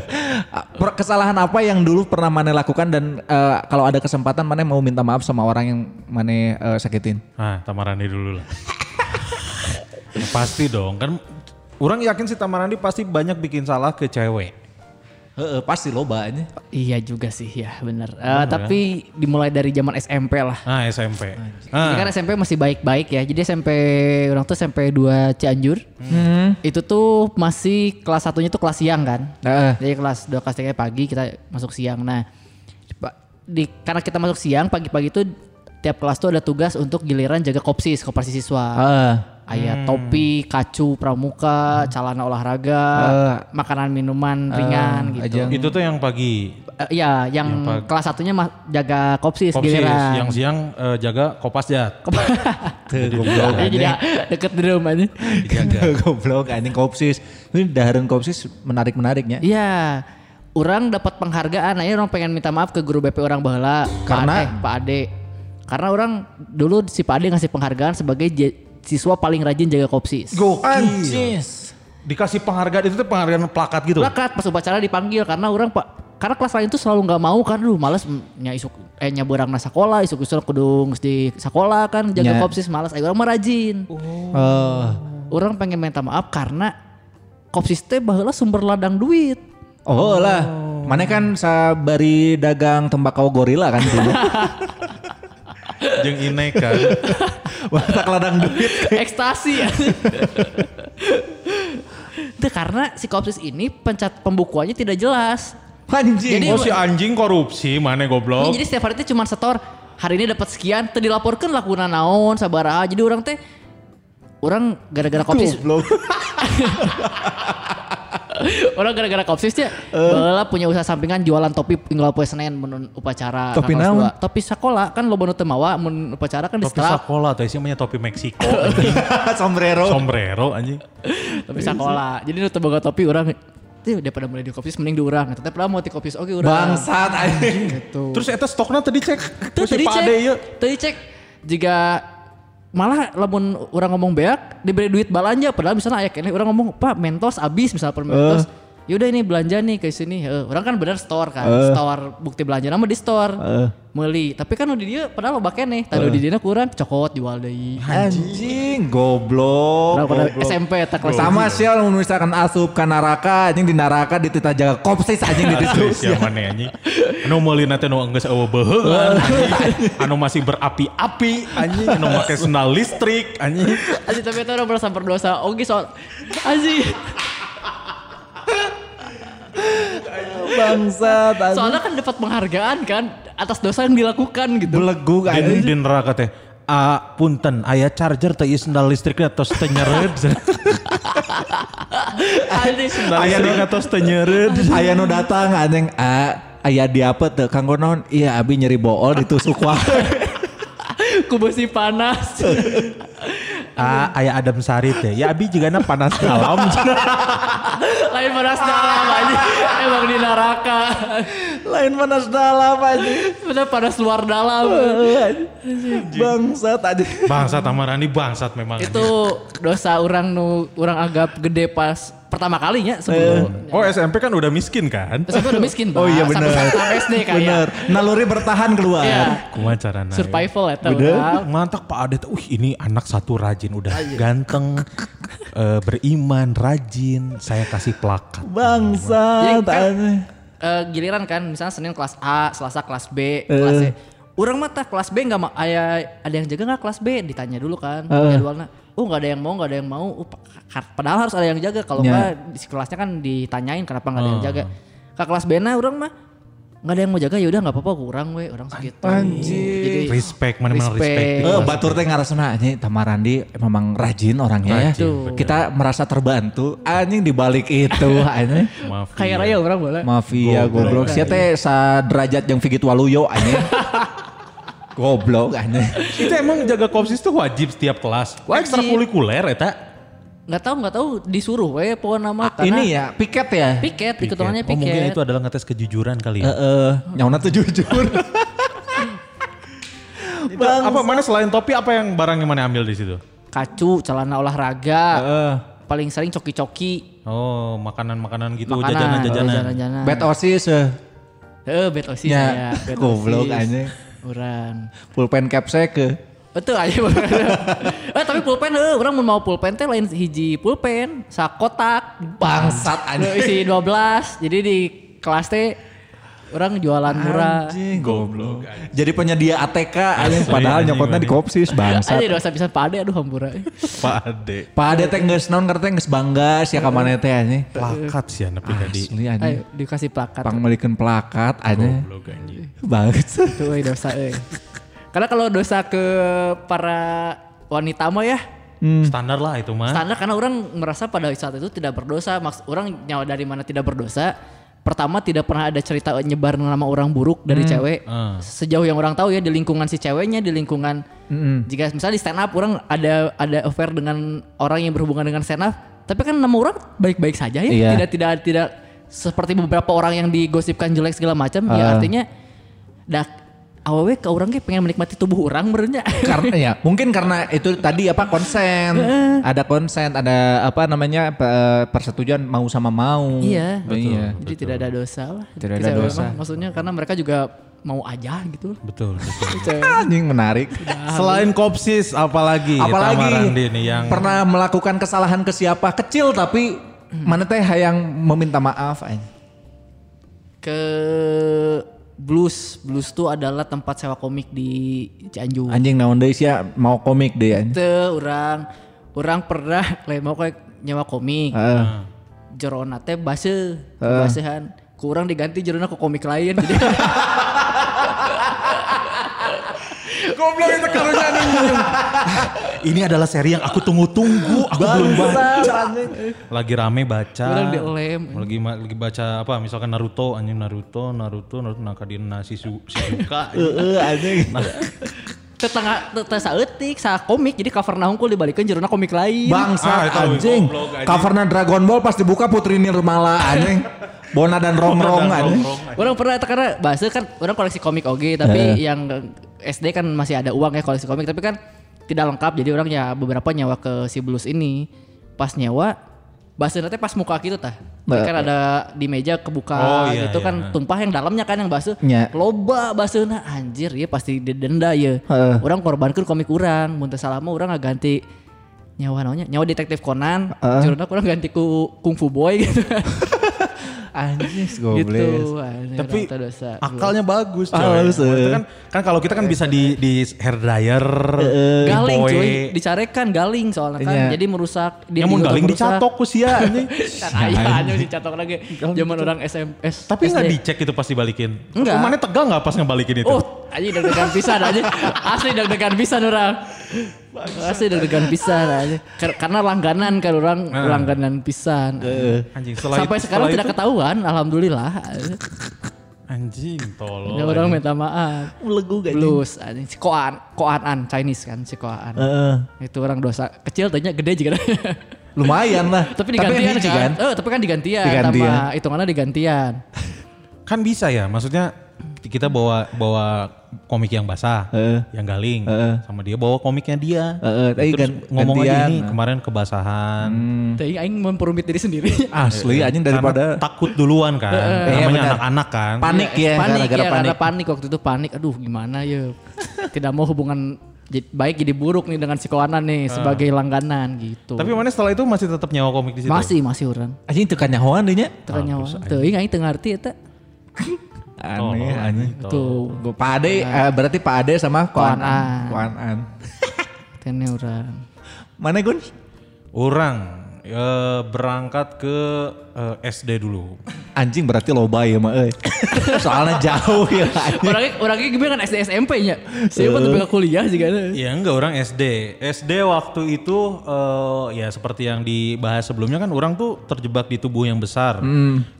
Kesalahan apa yang dulu pernah mana lakukan dan eh, kalau ada kesempatan mana mau minta maaf sama orang yang mana eh, sakitin? Ah, Tamarandi dulu lah. pasti dong kan. Orang yakin si Tamarandi pasti banyak bikin salah ke cewek. Heeh, pasti loba ini. Iya juga sih, ya benar. Eh, tapi dimulai dari zaman SMP lah. Ah SMP. Ini Ah, kan SMP masih baik-baik ya. Jadi SMP orang tuh SMP 2 Cianjur. Hmm. Itu tuh masih kelas satunya tuh kelas siang kan. Heeh. Jadi kelas 2 kelas 3 pagi kita masuk siang. Nah, di karena kita masuk siang pagi-pagi itu tiap kelas tuh ada tugas untuk giliran jaga kopsis koperasi siswa. Ah. Ayat topi, kacu, pramuka, celana olahraga, makanan minuman ringan gitu. ajang. Itu tuh yang pagi Eh, Iya, yang, pagi. kelas satunya mah jaga kopsis, kopsis, giliran. yang siang eh, jaga kopasjat. Tuh goblok Dia jadi anjing. deket di rumah aja. goblok anjing kopsis. Ini dahareun kopsis menarik-menariknya. Iya. Orang dapat penghargaan, aja orang pengen minta maaf ke guru BP orang baheula, Pak Karena? Ade, Pak Ade. Karena orang dulu si Pak Ade ngasih penghargaan sebagai je- siswa paling rajin jaga kopsis. Anjis. Dikasih penghargaan itu tuh penghargaan plakat gitu. Plakat pas upacara dipanggil karena orang pak karena kelas lain tuh selalu nggak mau kan, lu males nya isuk eh nya beurang na sekolah, isuk isuk kudu di sekolah kan jaga Nya. kopsis malas. Ayo orang mah rajin. Oh. Orang pengen minta maaf karena kopsis teh baheula sumber ladang duit. Oh lah. Mana kan sabari dagang tembakau gorila kan dulu. Jeung Ine kan. Watak ladang duit. ekstasi ya. Itu karena si kopsis ini pencat pembukuannya tidak jelas. Anjing. Jadi- oh si anjing korupsi mana Ini goblok. jadi setiap hari itu cuma setor hari ini dapat sekian, teu dilaporkan lakuna naon sabaraha. Jadi orang teh orang gara-gara kopsis Goblok. orang gara-gara kopsis ya baheula punya usaha sampingan jualan topi tinggal poe Senin mun upacara Topi naon? dua. topi sekolah kan lo teu mawa mun upacara kan di Topi sekolah tuh isinya topi Meksiko anjing. Sombrero. Sombrero anjing. topi sekolah jadi nu teu boga topi orang Tuh, daripada mulai di kopsis mending di urang. Tetep lah mau di kopsis oke urang. Bangsat anjing. Gitu. Terus eta stoknya tadi cek. Tadi cek, tadi cek jika malah lamun orang ngomong beak diberi duit balanja padahal misalnya ayah kene orang ngomong pak mentos abis misalnya per mentos yaudah ini belanja nih ke sini Heeh, orang kan bener store kan store bukti belanja nama di store meli tapi kan udah dia padahal lo nih tadi di dia kurang cokot jual deh Anjing goblok. pada goblok. SMP tak kelas Sama sial mun misalkan asup ka neraka anjing di neraka ditita jaga kopsis anjing di situ. Sia mana anjing. Anu meuli nanti anu geus eueuh beuheun anjing. Anu masih berapi-api anjing anu make sendal listrik anjing. Aji tapi itu orang merasa berdosa oke soal Aji Bangsat anjing. soalnya kan dapat penghargaan kan atas dosa yang dilakukan gitu Beleguk Di, anjing. di neraka teh Ah, punten, ayah charger teh sendal listriknya tos teu nyeureud. Aji Sendal listriknya tos teu nyeureud. Aya nu datang anjing ah aya di apa tuh kanggo naon? Iya abi nyeri bool ditusuk wae. ku besi panas Ah, ayah Adam Sari teh. Ya abi juga panas dalam. lain panas dalam aja emang di neraka Lain panas dalam anjing. bener panas luar dalam Bangsat anjing. bangsat Amarani bangsat memang. itu dosa orang nu orang anggap gede pas pertama kalinya sebelum Oh SMP kan udah miskin kan? Aku udah miskin Oh iya Pak. bener. Sampai SD kayak Bener. Naluri bertahan keluar. Iya. Kumaha carana? survival ya Udah. orang Mantap Pak Ade. Uh ini anak satu rajin udah ganteng, eh, beriman, rajin. Saya kasih plakat. Bangsat Jadi kan, anjing. eh, giliran kan misalnya Senin kelas A, Selasa kelas B, kelas C. Orang mah tah kelas B nggak ada ada yang jaga nggak kelas B ditanya dulu kan jadwalnya. Oh nggak ada yang mau nggak ada yang mau. Oh, ka- padahal harus ada yang jaga kalau Ya. nggak di kelasnya kan ditanyain kenapa nggak ada yang jaga. Ke kelas B nah orang mah nggak ada yang mau jaga ya udah nggak apa-apa kurang we orang segitu. Anjing. Jadi Respect, mana-mana respect. Respect. di Eh, batur teh ngarasana anjing Tamarandi memang rajin orangnya ya. Rajin, Kita merasa terbantu anjing di balik itu anjing. Kayak raya orang boleh. Mafia goblok. Sia teh saderajat jeung Figit Waluyo anjing. goblok anjing. Itu emang jaga kopsis tuh wajib setiap kelas. Wajib. Ekstrakurikuler eta. Nggak tahu nggak tahu disuruh we pohon nama karena Ini ya piket ya. piket hitungannya Oh mungkin piket. itu adalah ngetes kejujuran kali ya. Heeh, nyauna tuh jujur. Itu apa mana selain topi apa yang barang yang mana ambil di situ? kacu, celana olahraga, Heeh. paling sering coki-coki, Oh, makanan-makanan gitu, jajanan-jajanan. jajanan. Bet osis eh. Eh, bet osis Ya, ya, goblok anjing. Uran. Pulpen capsek ke. Betul aja. eh tapi pulpen eh orang mau pulpen teh lain hiji pulpen, sakotak. Bangsat anjing. isi 12. Jadi di kelas teh Orang jualan murah. Anjing goblok. Jadi penyedia ATK anjing padahal anjing, nyokotnya di anjing. kopsis bangsa. Aja dosa bisa pade aduh hampura. Pak Ade. Pak Ade teh geus naon karena geus bangga sia ka maneh teh anjing. Plakat sih nepi tadi. Asli anjing. Ayo dikasih plakat. Pangmelikeun plakat anjing. Goblok anjing. Banget. Tuh euy, dosa euy. Karena kalau dosa ke para wanita mah ya Standar lah itu mah. standar karena orang merasa pada saat itu tidak berdosa. Maks orang nyawa dari mana tidak berdosa. Pertama tidak pernah ada cerita nyebar nama orang buruk dari cewek. Ah. Sejauh yang orang tahu ya di lingkungan si ceweknya, di lingkungan jika misalnya di stand up orang ada ada affair dengan orang yang berhubungan dengan stand up, tapi kan nama orang baik-baik saja ya. Iya. Tidak tidak tidak seperti beberapa orang yang digosipkan jelek segala macam. Ya Ah. artinya dak awewe ke orang ge pengen menikmati tubuh orang berenya. karena ya mungkin karena itu tadi apa konsen ada konsen ada apa namanya pe- persetujuan mau sama mau Iya. iya Jadi tidak ada dosa lah. Tidak ada dosa. mah. Maksudnya karena mereka juga mau aja gitu. Betul, betul. Cewek. anjing menarik Selain kopsis apalagi? apalagi Tamarandi nih yang pernah melakukan kesalahan ke siapa kecil tapi mana teh yang meminta maaf. Ke Blues. Blues tuh adalah tempat sewa komik di Cianjur. anjing naon deui sia mau komik deh anjing. Itu orang orang pernah lain mau kayak nyewa komik. Heeh. Jerona teh base, basehan. Kurang diganti jerona ke komik lain. Jadi Goblok itu karunya Ini adalah seri yang aku tunggu-tunggu. Aku belum baca. Lagi rame baca. Lagi lagi baca apa? Misalkan Naruto, anjing Naruto, Naruto, Naruto, Nakadina Shizu- Shizuka. Heeh anjing. tetangga tetangga saeutik sa komik jadi cover nah hungkul dibalikin jerona komik lain. Bangsa Ah, anjing. anjing. Covernya Dragon Ball pas dibuka Putri Nirmala anjing. Bona dan Rongrong anjing. Orang pernah karena bahasa kan orang koleksi komik oke tapi yang SD kan masih ada uang ya koleksi komik tapi kan tidak lengkap. Jadi orang ya beberapa nyawa ke si Blues ini. Pas nyawa bahasa nanti pas muka gitu tah. Jadi kan ada di meja kebuka Oh, iya, gitu iya. kan tumpah yang dalamnya kan yang bahasa loba bahasa anjir ya pasti didenda ya Heeh. orang korbankan komik orang muntah salama orang nggak ganti nyawa namanya. Nyawa detektif Conan uh. orang ganti ku kung fu boy gitu Anjing gitu goblok. anjir, Tapi dosa. akalnya bagus coy. Ah, bagus, kan, kan kalau kita kan bisa di di hair dryer, galing boy. cuy dicarekan galing soalnya kan Iya. jadi merusak Yang mau galing dicatok ku sia anjing. ayahnya dicatok lagi zaman orang SMS Tapi nggak SD. dicek itu pas dibalikin. Enggak. Mana tegang nggak pas ngebalikin itu? oh aja deg-degan pisan aja asli deg-degan pisan orang asli deg-degan pisan aja. Kar- karena langganan kan orang langganan pisan. Anjing setelah sampai itu- sekarang setelah tidak itu- ketahuan alhamdulillah Anjing tolol. Ya, orang minta maaf. Melegu gak Blues anjing si koan koanan Chinese kan si koan. Heeh. itu orang dosa kecil tanya gede juga. Lumayan lah. tapi digantian hiji kan, Eh, tapi kan digantian, Digantian. sama hitungannya digantian. Kan bisa ya, maksudnya kita bawa bawa komik yang basah, Heeh. yang galing, Heeh. sama dia bawa komiknya dia. Heeh, tapi Terus gan- ngomong aja ini kemarin kebasahan. Tapi aing memperumit diri sendiri. Asli anjing Karena daripada takut duluan kan, Iya, namanya benar. anak-anak kan. panik ya, panik gara-gara ya, panik. karena panik waktu itu panik. Aduh gimana ya. Tidak mau hubungan baik jadi buruk nih dengan si kawanan nih sebagai langganan gitu. Tapi mana setelah itu masih tetap nyawa komik di situ? masih masih orang. Anjing teu kanyahoan deui nya. Tekan nyawa. Tuh ingat teu ngerti eta. Aneh anjing. Tuh. Gua Pak Ade eh, berarti Pak Ade sama Koan Koan An. An. Koan An. Tene orang. Mana Gun? Orang eh, berangkat ke eh, SD dulu. Anjing berarti loba ya mah euy. Soalnya jauh ya. Orangnya orangnya gimana kan SD SMP nya. Siapa tuh pengen kuliah sih kan. Ya enggak orang SD. SD waktu itu eh, ya seperti yang dibahas sebelumnya kan orang tuh terjebak di tubuh yang besar.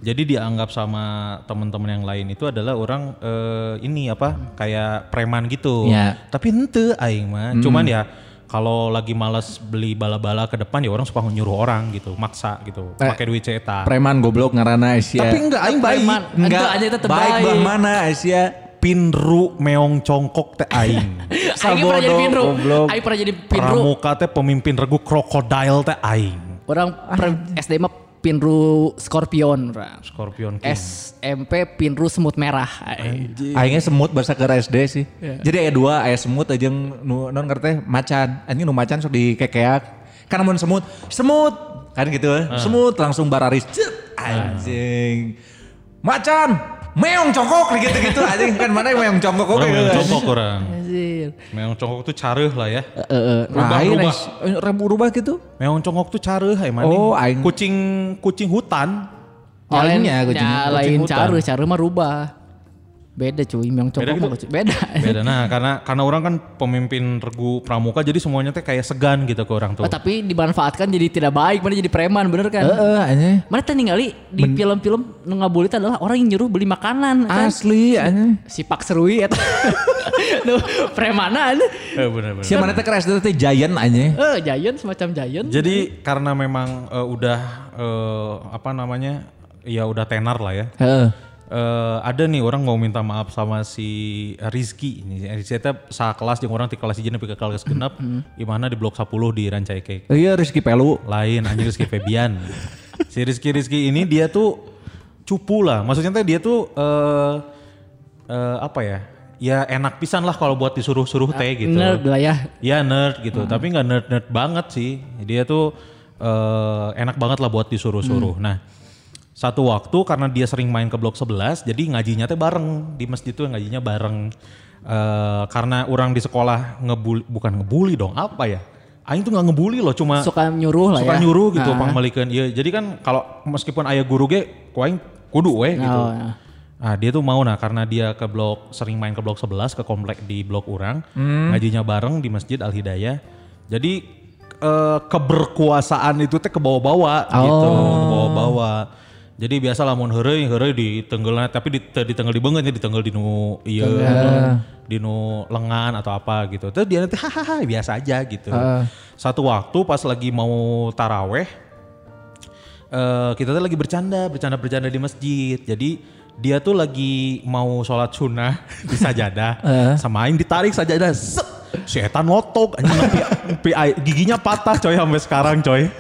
Jadi dianggap sama teman-teman yang lain itu adalah orang eh, ini apa kayak preman gitu. Ya. Tapi ente aing mah. Cuman ya kalau lagi males beli bala-bala ke depan ya orang suka nyuruh orang gitu, maksa gitu, Eh, pakai duit cetak. Preman goblok ngaranna Asia. Tapi enggak aing baik. Preman. enggak aja tetep baik baik. bah mana Asia? Pinru meong congkok teh aing. Aing pernah jadi Sabodo, pinru. goblok. Aing pernah jadi pinru. Pramuka teh pemimpin regu krokodil teh aing. Orang per- SD mah pinru Scorpion. Scorpion King. SMP pinru semut merah. Aingnya semut bahasa ke SD sih. Iya. Jadi aya dua, aya semut aja nu non ngerti macan. Anjing nu macan sok dikekeak. Kan mun semut, semut kan gitu. Ah. Semut langsung bararis. Cet, anjing. Macan meong congkok gitu-gitu anjing kan mana yang meong congkok oke Orang meong congkok orang. Meong congkok tuh careuh lah ya. Eh, eh. Rubah, Lain rubah. rubah gitu. Meong congkok tuh careuh ay mana? Oh, aing- Kucing kucing hutan. Oh, Lain- ini ya, kucing- ya, kucing lain hutan. cara, cara mah rubah. Beda cuy, memang Beda congkok gitu? Beda. Beda nah karena karena orang kan pemimpin regu pramuka jadi semuanya teh kayak segan gitu ke orang tuh. Oh, tapi dimanfaatkan jadi tidak baik, mana jadi preman bener kan? Heeh anjing. Mana teh ningali di film-film nu ngabulit adalah orang yang nyuruh beli makanan kan? Asli anjing. Si Pak Serui eta. Nu premanan. Eh, bener, bener. Siapa nanti keras itu teh giant anjing. Eh, giant semacam giant. Jadi karena memang eh, udah eh, apa namanya ya udah tenar lah ya. Heeh. Eh, ada nih orang mau minta maaf sama si Rizky ini. Rizky itu sa kelas yang orang di kelas izin ke kelas genap di mana di blok 10 di Rancai Cake. Iya Rizky Pelu. Lain anjing Rizky Febian. si Rizky Rizky ini dia tuh cupu lah. Maksudnya teh dia tuh eh eh, apa ya? Ya enak pisan lah kalau buat disuruh-suruh teh gitu. Nerd lah ya. Ya nerd gitu, tapi nggak nerd nerd banget sih. Dia tuh eh, enak banget lah buat disuruh-suruh. Nah, satu waktu karena dia sering main ke blok 11, jadi ngajinya teh bareng di masjid tuh ngajinya bareng. Eh, karena orang di sekolah ngebully, bukan ngebully dong, apa ya? Aing tuh nggak ngebully loh, cuma Suka nyuruh lah suka ya. nyuruh gitu, Nah. pangmalikeun. Iya, jadi kan kalau meskipun ayah guru ge, ku aing kudu we gitu. Oh, ya. Nah dia tuh mau nah karena dia ke blok sering main ke blok 11 ke komplek di blok orang ngajinya bareng di masjid Al Hidayah. Jadi eh, keberkuasaan itu teh ke bawah-bawah gitu, ke bawah-bawah. Jadi biasa lamun heureuy heureuy di tenggelan tapi di di tenggel di beungeut di tenggel di nu ieu di nu lengan atau apa gitu. Terus dia nanti hahaha biasa aja gitu. Satu waktu pas lagi mau taraweh eh kita tuh lagi bercanda, bercanda bercanda di masjid. Jadi dia tuh lagi mau sholat sunnah di sajadah, sama Aing ditarik sajadah, set, setan lotok, anjing giginya patah coy sampai sekarang coy.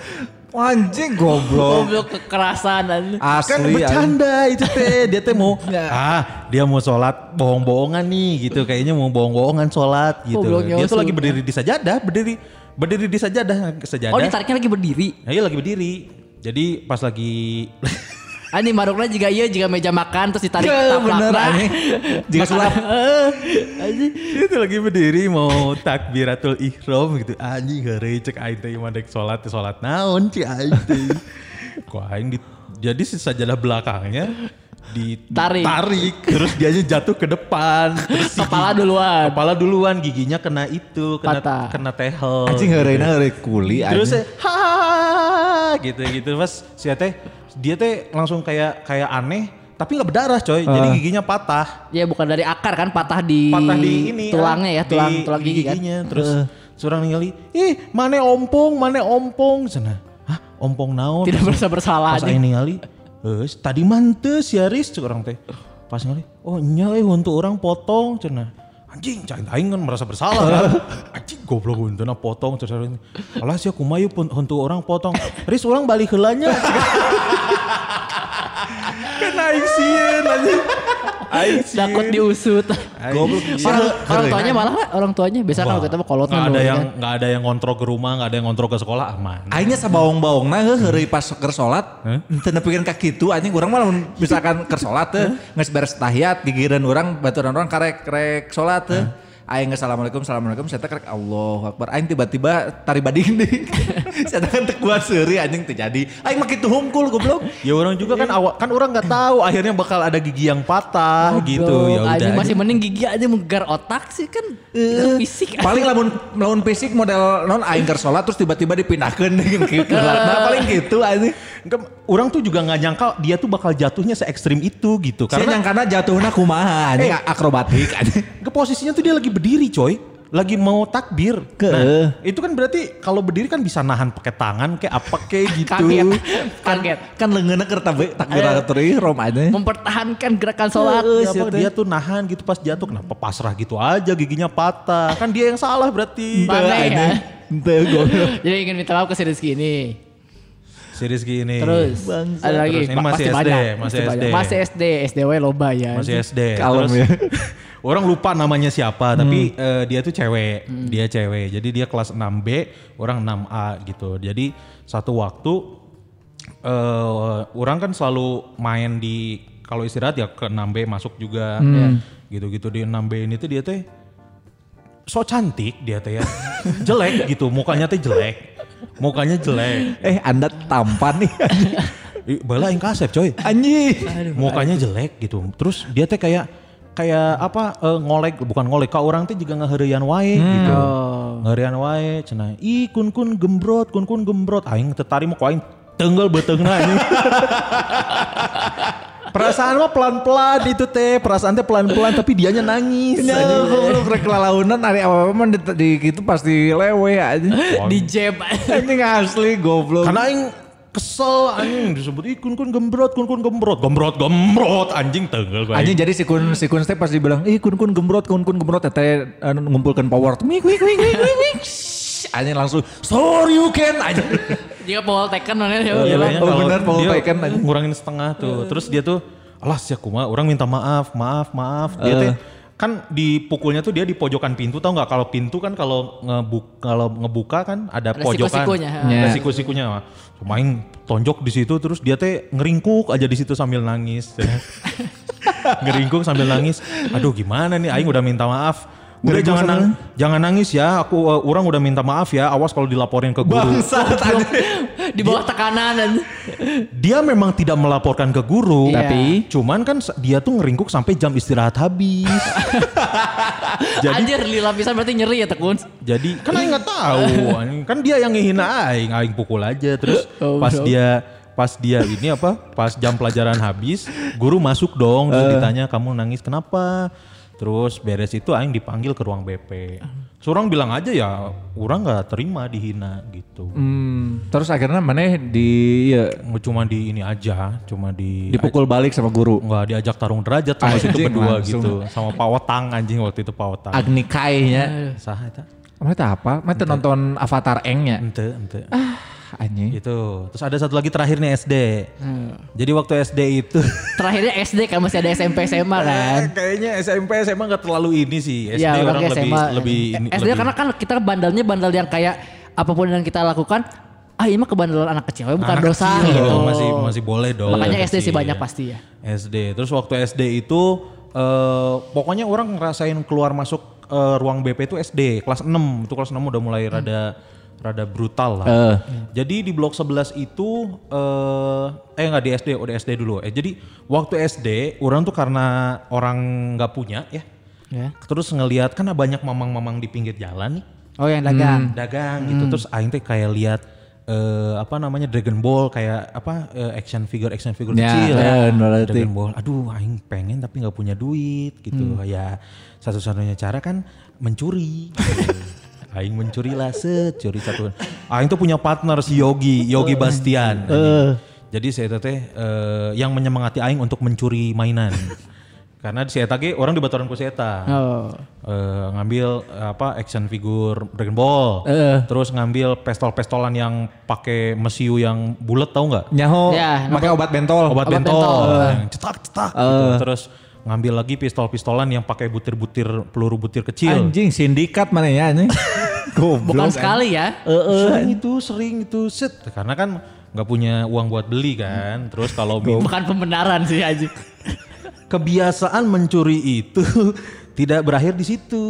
Anjing goblok. Goblok kekerasan dan Kan Asli anjing. bercanda itu teh, dia teh mau ah dia mau sholat bohong-bohongan nih gitu, kayaknya mau bohong-bohongan sholat gitu. Gobloknya Dia tuh lagi berdiri di sajadah, berdiri berdiri di sajadah, sajadah. Oh, ditariknya lagi berdiri. Nah, iya lagi berdiri. Jadi pas lagi Ani marukna juga iya juga meja makan terus ditarik Ya, bener, aneh. Jika sulap. Eh, anjing. dia tuh lagi berdiri mau takbiratul ihram gitu. Anjing heureuy cek aing teh mah dek salat teh salat naon ci aing teh. Kok aing di, jadi si sajadah belakangnya Tarik. ditarik terus dianya jatuh ke depan terus Kepala gigi- duluan. kepala duluan giginya kena itu kena Patah. kena tehel Anjing heureuina heureuy kuli terus anjing. saya ha gitu gitu pas si teh dia teh langsung kayak kayak aneh tapi nggak berdarah coy. Jadi giginya patah. Ya bukan dari akar kan patah di, patah di ini tulangnya ya, di- tulang tulang gigi kan. giginya. Terus seorang ningali ih mana ompong mana ompong. Sana hah ompong naon? Tidak merasa bersalah pas aja. aing ningali eh tadi mantes ya cek orang teh. Pas ningali oh nya eh untuk orang potong cenah anjing cai aing kan merasa bersalah kan? Anjing goblok untuk potong terus orang alah sih aku mayu pun untuk orang potong. Riz orang balik heulanya kan aing sieun anjing Takut diusut. goblok. Orang, orang tuanya malah nggak, orang tuanya biasa kan kita mah kolot nggak ada dulu, yang kan. nggak ada yang ngontrol ke rumah nggak ada yang ngontrol ke sekolah aman Aingnya sabaong-baong nah heureuy pas keur salat teu nepikeun ka kitu anjing urang mah lamun misalkan keur salat teh geus beres tahiyat gigireun urang baturan urang karek rek salat teh Aing assalamualaikum assalamualaikum saya teh karek Allahu akbar. Aing tiba-tiba tari bading deui saya kan kuat seuri anjing teu jadi. Aing mah kitu hungkul goblok. Ya orang juga kan awak kan orang nggak tahu akhirnya bakal ada gigi yang patah gitu. Goblok, ya udah masih mending gigi aja menggar otak sih kan. Eh, fisik. paling lamun lamun fisik model non aing keur salat terus tiba-tiba dipindahkeun dengan kiblatna paling gitu anjing. Enggak, orang tuh juga nggak nyangka dia tuh bakal jatuhnya se ekstrim itu gitu. Karena yang karena jatuhnya kumaha anjing akrobatik anjing. Ke posisinya tuh dia lagi berdiri coy lagi mau takbir Ke. nah, itu kan berarti kalau berdiri kan bisa nahan pakai tangan kayak apa kayak gitu Kaget. Kaget. kan lengannya keur tabe takbiratul ihram aja. Mempertahankan gerakan sholat. Ya, apa, dia tuh nahan gitu pas jatuh kenapa pasrah gitu aja giginya patah kan dia yang salah berarti Mana ya? Jadi ingin minta maaf ke si Rizky ini. Si Rizky ini Terus ada lagi. Terus ini masih SD, banyak, masih banyak. SD. Masih SD, SDW loba ya. masih SD Kalem Terus ya. orang lupa namanya siapa tapi Hmm. eh, dia tuh cewek dia cewek jadi dia kelas 6B orang 6A gitu jadi satu waktu eh orang kan selalu main di kalau istirahat ya ke 6B masuk juga. Gitu-gitu di 6B ini tuh dia teh so cantik dia teh ya. jelek gitu, mukanya teh jelek. Mukanya jelek. Eh Anda tampan nih. Ih, Bala yang kasep coy. Anjing. Mukanya jelek gitu. Terus dia teh kayak kayak apa eh, ngolek bukan ngolek ka orang teh juga ngeherian wae gitu. Ngeherian wae cenah. Ih kun kun gembrot, kun kun gembrot. Aing tertarik mau aing tenggel beteungna anjing. Perasaan mah pelan-pelan itu teh, perasaan teh pelan-pelan tapi dianya nangis. Ya, rek lalaunan hari apa-apa mah di, di gitu pasti lewe aja. Di jab. Anjing asli goblok. Karena aing kesel anjing disebut ih kun kun gembrot, kun kun gembrot, gembrot gembrot anjing tenggel. Anjing jadi si kun si kun teh pas dibilang, "Ih kun kun gembrot, kun kun gembrot," teh eh, ngumpulkan power. Mik mik mik. mik. Shhh, Anjing langsung, "Sorry you can." Anjing. Jika Paul Tekken mana ya. Iya, lah. Oh, bener, Paul Taken aja. ngurangin setengah tuh. Terus dia tuh, alah sih aku mah, orang minta maaf, maaf, maaf. Dia Eh. teh kan dipukulnya tuh dia di pojokan pintu tau nggak? Kalau pintu kan kalau ngebuk kalau ngebuka kan ada, Ada pojokan, siku-sikunya, ada Ya. siku-sikunya. Main tonjok di situ terus dia teh ngeringkuk aja di situ sambil nangis. ngeringkuk sambil nangis. Aduh gimana nih? Aing udah minta maaf. Udah jangan nang- jangan nangis ya. Aku uh, orang udah minta maaf ya. Awas kalau dilaporin ke guru. Bangsat anjing. Di bawah tekanan dan Dia memang tidak melaporkan ke guru, Iya. Tapi cuman kan dia tuh ngeringkuk sampai jam istirahat habis. jadi anjir li lapisan berarti nyeri ya tekun. jadi kan aing nggak tahu, kan dia yang ngehina aing, aing pukul aja terus Oh, pas bro. dia pas dia ini apa? Pas jam pelajaran habis, guru masuk dong, terus ditanya kamu nangis kenapa? Terus beres itu aing dipanggil ke ruang BP. Seorang bilang aja ya, orang nggak terima dihina gitu. Hmm, terus akhirnya mana di ya, Cuma di ini aja, cuma di dipukul balik sama guru. Nggak diajak tarung derajat sama Anjing, berdua langsung. gitu. Sama Pak Wotang anjing waktu itu Pak Wotang. Agni Kai-nya. Sah eta? Mana teh apa? Mana teh nonton Avatar Eng-nya. Ente, ente. Ah, anjing. Itu. Terus ada satu lagi terakhir nih SD. Jadi waktu SD itu Terakhirnya SD kan masih ada SMP SMA kan. kayaknya SMP SMA nggak terlalu ini sih. SD Iya, orang lebih SMA. lebih ini SD lebih- karena kan kita bandalnya bandal yang kayak apa pun yang kita lakukan, ah ini mah kebandalan anak kecil, bukan anak dosa kecil gitu. masih masih boleh dong. Makanya SD sih kecil. banyak pasti ya. SD. Terus waktu SD itu eh pokoknya orang ngerasain keluar masuk eh, ruang BP itu SD kelas 6. Itu kelas 6 udah mulai rada rada brutal lah. Eh. Jadi di blok 11 itu eh eh nggak di SD, udah SD dulu. Eh jadi waktu SD orang tuh karena orang nggak punya ya. Ya. Terus ngelihat kan banyak mamang-mamang di pinggir jalan nih Oh yang dagang. dagang gitu terus aing teh kayak lihat eh apa namanya Dragon Ball kayak apa eh, action figure action figure Ya, kecil ya, berarti. Dragon Ball aduh aing pengen tapi nggak punya duit gitu ya satu-satunya cara kan mencuri gitu. aing mencuri lah set curi satu aing tuh punya partner si Yogi Yogi Bastian. Jadi saya teh eh, yang menyemangati aing untuk mencuri mainan. Karena di Eta ge orang di baturan ku Eta. Oh. eh, ngambil eh, apa action figure Dragon Ball, terus ngambil pistol-pistolan yang pakai mesiu yang bulat tahu nggak? Nyaho. Ya, pakai obat bentol. Obat, Obat bentol, bentol. yang cetak cetak gitu. Terus ngambil lagi pistol-pistolan yang pakai butir-butir peluru butir kecil. Anjing sindikat mana ya anjing. Goblok. Bukan sekali ya. Sering itu, sering itu set. Karena kan nggak punya uang buat beli kan. Terus kalau Bukan pembenaran sih aja. kebiasaan mencuri itu tidak berakhir di situ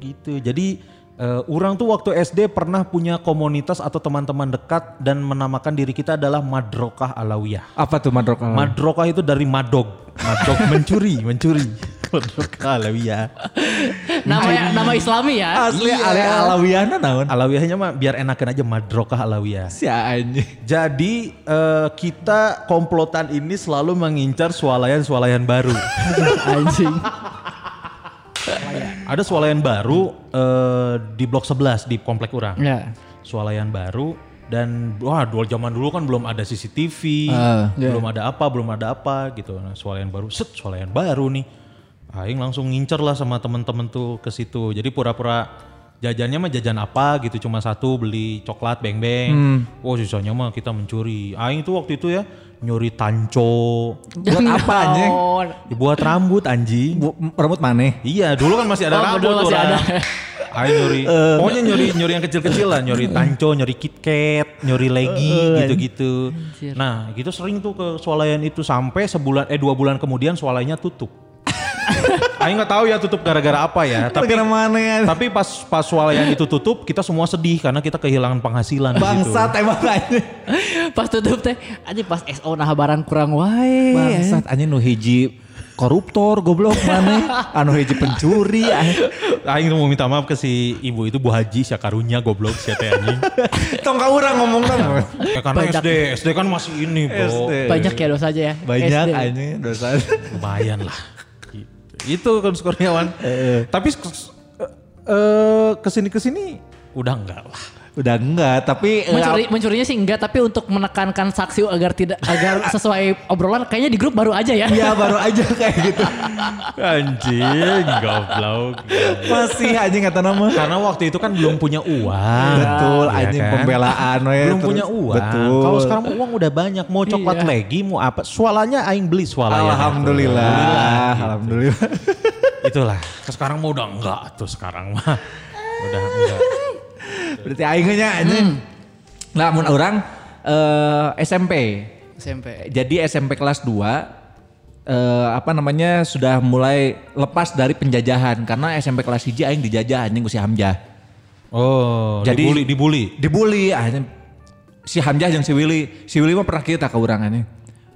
gitu. Jadi eh, orang tuh waktu SD pernah punya komunitas atau teman-teman dekat dan menamakan diri kita adalah Madrokah Alawiyah. Apa tuh madrok? Madrokah itu dari madog, madog mencuri, mencuri. Madrokah Alawiyah. Nama nama Islami ya. Asli ale alawiyana naon? Alawiyahnya mah biar enakan aja Madrokah Alawiyah. Si anjing. Jadi eh, kita komplotan ini selalu mengincar swalayan-swalayan baru. Anjing. Ada swalayan baru eh, di blok 11 di komplek orang. Ya. Swalayan baru dan wah dua zaman dulu kan belum ada CCTV, Ah, belum ada apa, belum ada apa gitu. Nah, swalayan baru, set swalayan baru nih. Aing langsung ngincer lah sama temen-temen tuh ke situ. Jadi pura-pura jajannya mah jajan apa gitu cuma satu beli coklat beng-beng. Oh sisanya mah kita mencuri. Aing tuh waktu itu ya nyuri tanco. Buat apa anjing? Dibuat rambut anjing. Bu, rambut maneh. Iya, dulu kan masih ada Oh, rambut dulu masih orang. ada. Aing nyuri, pokoknya nyuri nyuri yang kecil-kecil lah, nyuri tanco, nyuri KitKat, nyuri legi gitu-gitu. Nah, gitu sering tuh ke swalayan itu sampai sebulan eh dua bulan kemudian swalainya tutup. Aing nggak tahu ya tutup gara-gara apa ya, tapi Gara-gara mana ya? tapi pas pas swalayan itu tutup kita semua sedih karena kita kehilangan penghasilan Bangsat gitu. emang anjing. Pas tutup teh, aja pas SO nah barang kurang wae. Bangsat anjing nu hiji koruptor goblok mana anu hiji pencuri anjing. Aing mau minta maaf ke si ibu itu Bu Haji Syakarunya goblok si teh anjing. tong ka urang ngomong nama Ya karena Banyak. SD, SD kan masih ini bro. SD. Banyak ya dosa aja ya. banyak anjing dosa Lumayan lah. Itu kan Kurniawan. Tapi s- eh ke sini ke sini udah enggak lah. Udah enggak tapi eh, Mencuri, mencurinya sih enggak, tapi untuk menekankan saksi agar tidak agar sesuai obrolan kayaknya di grup baru aja ya. ya baru aja kayak gitu Anjing, goblok. masih anjing kata nama Karena waktu itu kan belum punya uang. betul Ya anjing kan? pembelaan we, belum terus- punya uang. betul Kalau sekarang uang udah banyak, mau coklat Iya. lagi, mau apa? Swalanya aing beli swalanya. alhamdulillah alhamdulillah Itulah. Sekarang mau udah enggak tuh sekarang mah. Udah enggak. Berarti aingnya anjing nah mun orang eh, SMP SMP. jadi SMP kelas 2 eh, apa namanya sudah mulai lepas dari penjajahan karena SMP kelas 1 aing dijajah anjing ku si Hamzah. Oh, Jadi- dibully, dibully. Dibully anjing. Si Hamzah jeung si Willy. Si Willy mah pernah kita ke urang anjing.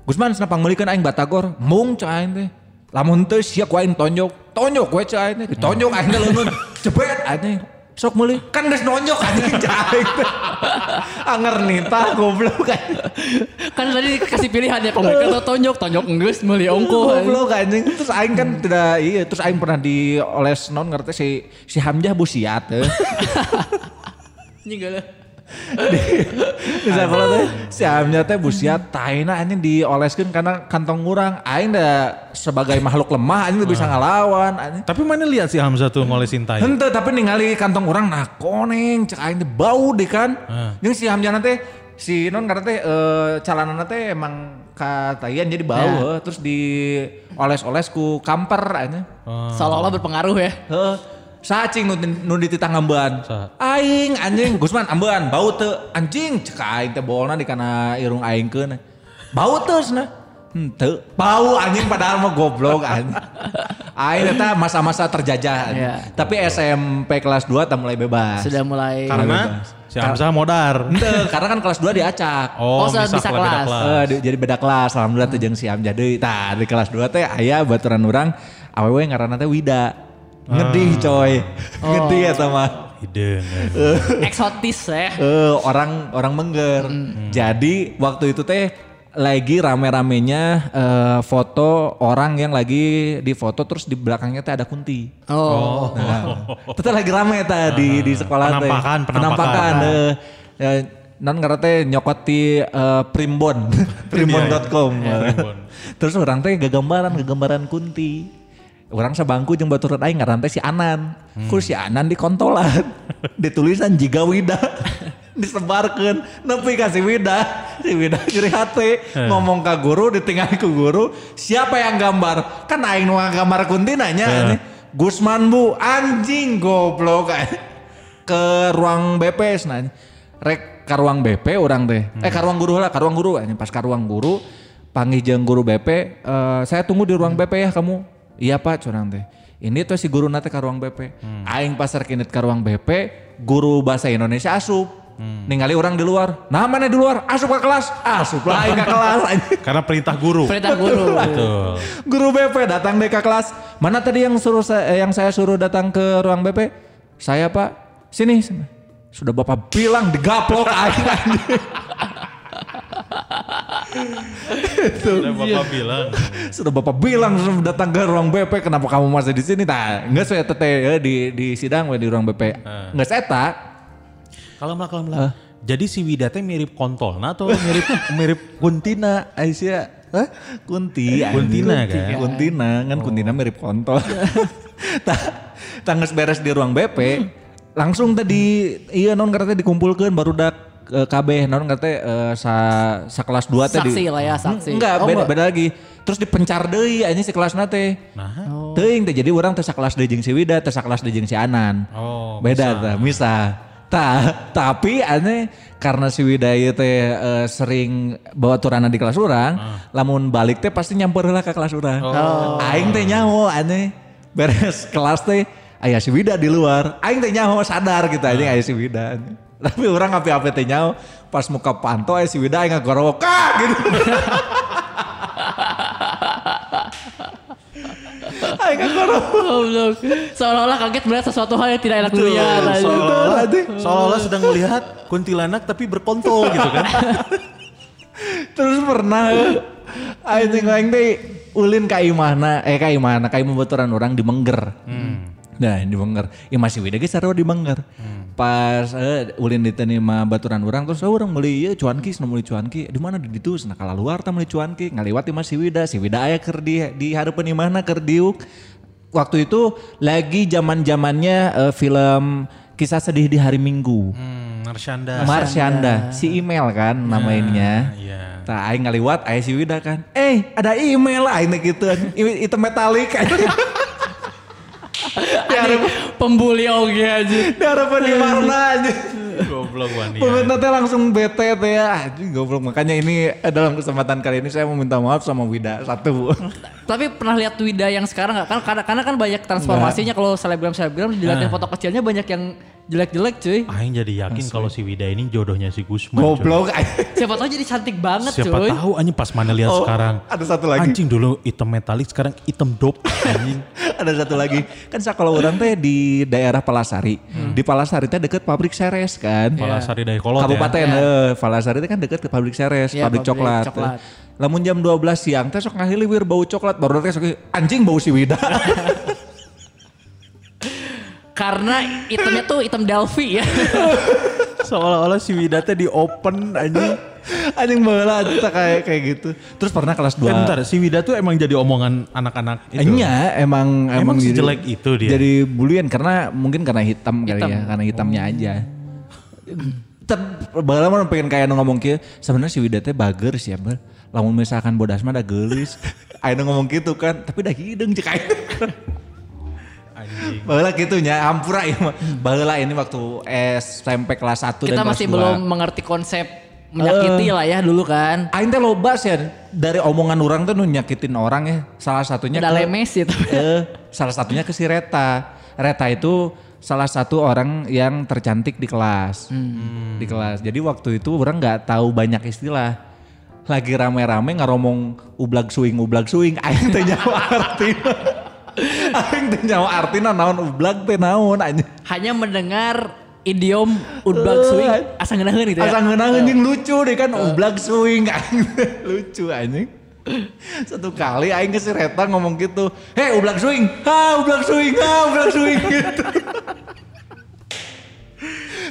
Gusman cenah pangmeulikeun aing batagor, mung cek aing teh. Lamun teu sia ku aing tonjok, tonjok we cek aing teh. Ditonjok aing teh leungeun. Jebet anjing. Sok meuli kan geus nonjok anjing teh. Anger nita goblok anjing. Kan tadi kasih pilihan ya kalau tonjok, tonjok enggeus meuli ongko. Goblok anjing. Terus aing kan tidak iya, terus aing pernah dioles non ngerti si si Hamzah busiat teh. Ini gak Di sekolah teh si Hamzah teh busiat taina anjing dioleskeun karena kantong urang. Aing da sebagai makhluk lemah anjing bisa ngalawan anjing. Tapi mana lihat si Hamzah tuh ngolesin tai. Henteu tapi ningali kantong urang nah koneng cek aing bau deh kan. Jeung si Hamzah teh si non karena teh eh, calanana teh emang katayan jadi bau Ya. heuh. terus dioles-oles ku kamper anjing. Seolah-olah berpengaruh ya. Heeh. Sacing nu, nu di titang ambean. Sa- Aing anjing Gusman ambean bau teu anjing cek aing teh bolna di kana irung aing keun. Bau teu cenah. Henteu. Bau anjing padahal mah goblok anjing. Aing eta masa-masa terjajah. anjing. Iya. Tapi SMP kelas 2 tak mulai bebas. Sudah mulai Karena si Hamzah modar. Henteu, karena kan kelas 2 diacak. Oh, Oh, bisa misah beda kelas. Eh, di- jadi beda kelas. Alhamdulillah teh jeung si Amjad deui. Tah, di kelas 2 teh aya baturan urang awewe ngaranna teh Wida. Ngedih coy. Ngedih eta mah. Hidung. eksotis ya. Eh, orang orang mengger. Jadi waktu itu teh lagi rame-ramenya eh, foto orang yang lagi di foto terus di belakangnya teh ada kunti. Oh. Nah, itu teh lagi rame teh di di sekolah teh. Penampakan, penampakan. Penampakan. Ya, non karena teh nyokot di eh, primbon, primbon.com. Primbon. Terus orang teh gagambaran, gagambaran kunti. Orang sabangku jeung baturan aing ngaran teh si Anan. Ku si Anan dikontolan. Ditulisan Jiga Wida. disebarkan nepi ka si Wida. Si Wida ciri hati. Ngomong ke guru ditinggal ke guru. Siapa yang gambar? Kan aing nu gambar kunti nanya Eh. Gusman bu anjing goblok. Ke ruang BP nanya rek ke ruang BP orang teh. Eh ke ruang guru lah ke ruang guru pas ke ruang guru panggil jeung guru BP eh, saya tunggu di ruang BP ya kamu iya pak curang teh ini tuh si guru nate ke ruang BP aing pasar kinit ke ruang BP guru bahasa Indonesia asup ningali orang di luar nah mana di luar asup ke kelas asup lah aing ke kelas. Karena perintah guru. Perintah guru. Betul. Guru BP datang deh ke kelas. Mana tadi yang suruh saya, eh, yang saya suruh datang ke ruang BP? Saya Pak. Sini. sini. Sudah Bapak bilang digaplok aing anjing. Udah bapak bilang. Sudah Bapak bilang suruh datang ke ruang BP kenapa kamu masih di sini? Tah, enggak saya tete eh, di di sidang we di ruang BP. Enggak saya tak. Kalau mah kalau mah. Jadi si Wida teh mirip kontolna atau mirip mirip kuntina Aisyah? Hah? Kunti. Kuntina Kunti, kan? Kuntina kan kuntina mirip kontol. Tah, tangges beres di ruang BP, langsung tadi iya non kata dikumpulkan baru dak eh, KB non kata eh, sa sa kelas 2 teh di- Saksi lah ya, saksi. Enggak, Oh, beda, enggak. beda lagi. Terus dipencar deui anjing si kelas nate. Nah, Teuing teh jadi orang teh sakelas deui jeung si Wida, teh sakelas deui jeung si Anan. Oh, Beda tah, misah. Ta, tapi aneh karena si Wida ieu teh eh, sering bawa turana di kelas orang, lamun balik teh pasti nyamper lah ke kelas orang. Aing teh nyaho aneh. Beres kelas teh aya si Wida di luar. Aing teh nyaho sadar gitu anjing aya si Wida. Tapi orang api-api teh nyaho pas muka panto si Wida aing ngagorok "Kak!" gitu. Aing ngagorok. Goblok. Seolah-olah kaget melihat sesuatu hal yang tidak enak dilihat. Seolah-olah, seolah-olah sedang melihat kuntilanak tapi berkontol gitu kan. Terus pernah aing teh aing teh ulin ka imahna eh ka imahna ka imah baturan orang di Mengger. Nah, di Mengger. Ya masih wida ge sarua di Mengger. Pas eh, ulin di teu mah baturan orang terus oh, orang meuli ieu cuanki nu meuli cuanki di mana di ditu cenah kala luar tah meuli cuanki ngaliwat di masih wida si wida aya keur di di hareupeun imahna keur diuk. Waktu itu lagi zaman-zamannya eh, film kisah sedih di hari Minggu. Hmm, Marsyanda. Marsyanda, si email kan namanya. Iya. Tah aing ngaliwat aya si Wida kan. Eh, ada email aing gitu. Itu metalik. Anjing, Pembuli oge aja. Darapan di mana aja. Goblok Wani. Pemerintah teh langsung bete teh ya. Anjing goblok. Makanya ini eh, dalam kesempatan kali ini saya mau minta maaf sama Wida. Satu. Tapi pernah lihat Wida yang sekarang nggak? Kan karena, karena kan banyak transformasinya kalau selebgram selebgram dilihatin foto kecilnya banyak yang jelek-jelek cuy. Aing jadi yakin kalau si Wida ini jodohnya si Gusman. Goblok. Siapa tahu jadi cantik banget Siapa cuy. tahu anjing pas mana lihat Oh, sekarang. ada satu lagi. Anjing dulu hitam metalik sekarang hitam dop anjing. ada satu lagi. Kan saya kalau orang teh di daerah Palasari. Di Palasari teh deket pabrik seres kan. Palasari dari kolot Kabupaten ya. eh Palasari itu kan deket ke pabrik seres, Iya, pabrik pabrik coklat. coklat. Lamun jam 12 siang teh sok ngahiliwir bau coklat baru teh sok anjing bau si Wida. Karena itemnya tuh item Delphi ya. Seolah-olah si Wida teh di open anjing. anjing baheula eta kayak kayak gitu. Terus pernah kelas 2. Eh, bentar, si Wida tuh emang jadi omongan anak-anak itu. Iya, emang Emang jadi- sejelek itu dia? Jadi bulian karena mungkin karena hitam, kali Hitam. ya, karena hitamnya aja. Mah pengen kayak ngomong kieu, sebenarnya si Wida teh bager sih ya, Ber. Lamun misalkan bodas mah da geulis. Aya nu ngomong gitu kan, tapi da hideung cek. Anjing. Baheula gitu nya, hampura ieu mah. Baheula ini waktu SMP kelas 1 Kita dan kelas masih 2. belum mengerti konsep menyakiti lah ya dulu kan. Aing teh loba sih ya, dari omongan orang tuh nu nyakitin orang ya. Salah satunya Udah ke- lemes gitu. Eh, salah satunya ke si Reta. Reta itu salah satu orang yang tercantik di kelas. Di kelas. Jadi waktu itu orang nggak tahu banyak istilah. Lagi rame-rame ngaromong ublag suing ublag suing. Aing teh nyawa artina. Aing teh nyawa artina naon ublag teh naon anjing. Hanya mendengar idiom udbag swing asa ngeunaheun gitu ya. Asal ngeunang anjing lucu deh kan ublag swing Aing lucu anjing. Satu kali aing ke si Reta ngomong gitu, "Hei, ublag swing. Ha, ublag swing. Ha, ublag swing." gitu.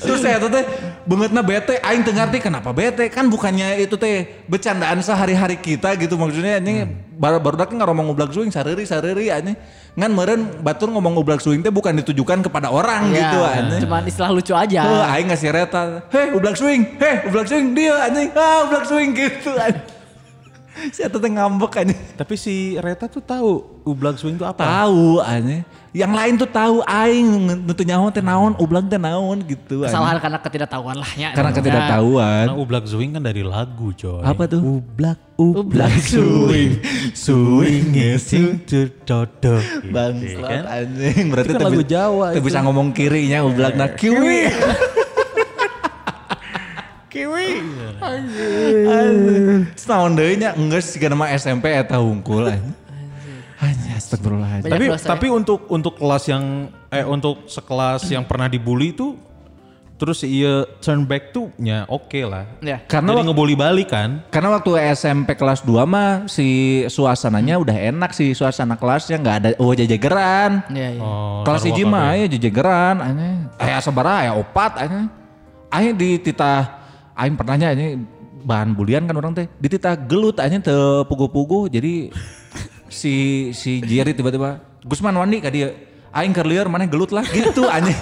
Terus saya tuh teh bangetna bete, aing teu ngarti kenapa bete. Kan bukannya itu teh bercandaan sehari-hari kita gitu maksudnya ini baru baru kan ngomong ublag swing sareri sareri anjing. Ngan meureun batur ngomong ublag swing teh bukan ditujukan kepada orang Ya, gitu anjing. Cuman istilah lucu aja. Tuh, aing ngasih reta. Hei, ublak swing. Hei, ublak swing dia anjing. Ah, ublak swing gitu anjing. Si Eta ngambek anjing. Tapi si Reta tuh tahu ublag swing itu apa? Tahu anjing. Yang lain tuh tahu aing nutu nyaho teh naon, ublak teh naon gitu anjing. Kesalahan karena ketidaktahuan lah ya. Karena ketidaktahuan. Karena ublag swing kan dari lagu coy. Apa tuh? Ublak, Ublak swing. Swing Sing dodo. Gitu, Bangsat kan? anjing. Berarti Itu kan lagu Jawa itu. bisa ngomong kirinya ublak na kiwi. Kiwi. Setahun deui nya enggeus siga nama SMP eta hungkul. Anjing astagfirullahaladzim. Banyak Tapi dosa ya. tapi untuk untuk kelas yang eh untuk sekelas yang pernah dibully itu terus iya turn back tuh ya oke lah. Ya. Karena Jadi ngebully balik kan. Karena waktu SMP kelas 2 mah si suasananya udah enak sih suasana kelasnya nggak ada oh jajageran. Iya, iya. Oh, kelas hiji mah aya jajageran aya aya sabaraha aya opat aya. Aya di titah aing pernahnya ini bahan bulian kan orang teh di titah gelut aya teu pugu-pugu jadi si si Jerry tiba-tiba Gusman Wandi ka dia aing keur lieur maneh gelut lah gitu anjing.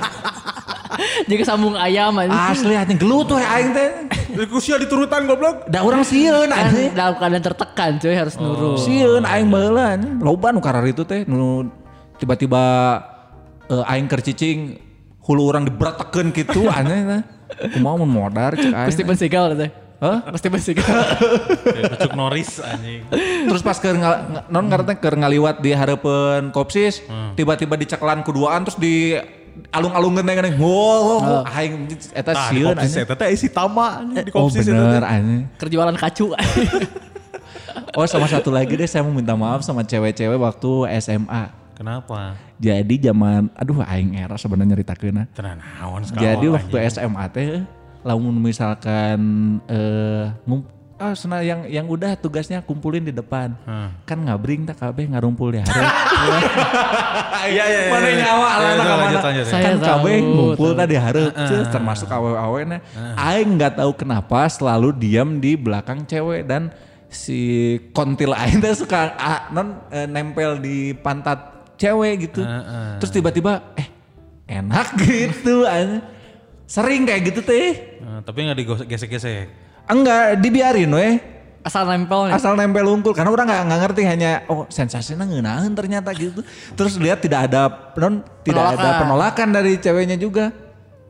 Jadi sambung ayam aja. Asli anjing gelut we aing teh. Usia diturutan goblok. Da urang sieun Kan anjing. dalam keadaan tertekan cuy harus nurut. Sieun aing baheula anjing. Loba nu karar itu teh nu tiba-tiba eh, aing keur cicing hulu orang diberatakeun gitu aneh Kumaha mun modar cek aing. Pasti Seagal teh. Hah? Pasti Seagal. Kayak Pucuk Norris anjing. Terus pas keur non ngarana keur ngaliwat di hareupeun kopsis, tiba-tiba diceklan kuduaan terus di alung-alungkeun teh geuning. Wow, aing eta di sieun kopsis anjing. eta teh isi tama anjing di Oh kopsis eta bener anjing. Kerjualan kacu. Oh sama satu lagi deh saya mau minta maaf sama cewek-cewek waktu SMA. Kenapa? Jadi zaman, aduh aing era sebenarnya nyeritakeun Tenan naon sekali. Jadi waktu SMA teh, lamun misalkan eh ngum, ah sana yang yang udah tugasnya kumpulin di depan, Hmm. kan ngabring tak kabeh ngarumpul di hari. Iya iya iya. Mana iya. nyawa Iya, ka lanjut, mana? ya. Saya kan kabeh ngumpul tadi hareup, termasuk awewe na. Aing nggak tahu kenapa selalu diam di belakang cewek dan si kontil aing teh suka ah, non eh, nempel di pantat cewek gitu. Terus tiba-tiba eh enak gitu. Sering kayak gitu teh. Eh, tapi nggak digesek-gesek. Enggak, dibiarin weh. Asal nempel. Asal nempel unggul karena orang nggak nggak ngerti hanya oh sensasinya ngeunaheun ternyata gitu. Terus lihat tidak ada non tidak ada Penolakan. penolakan dari ceweknya juga.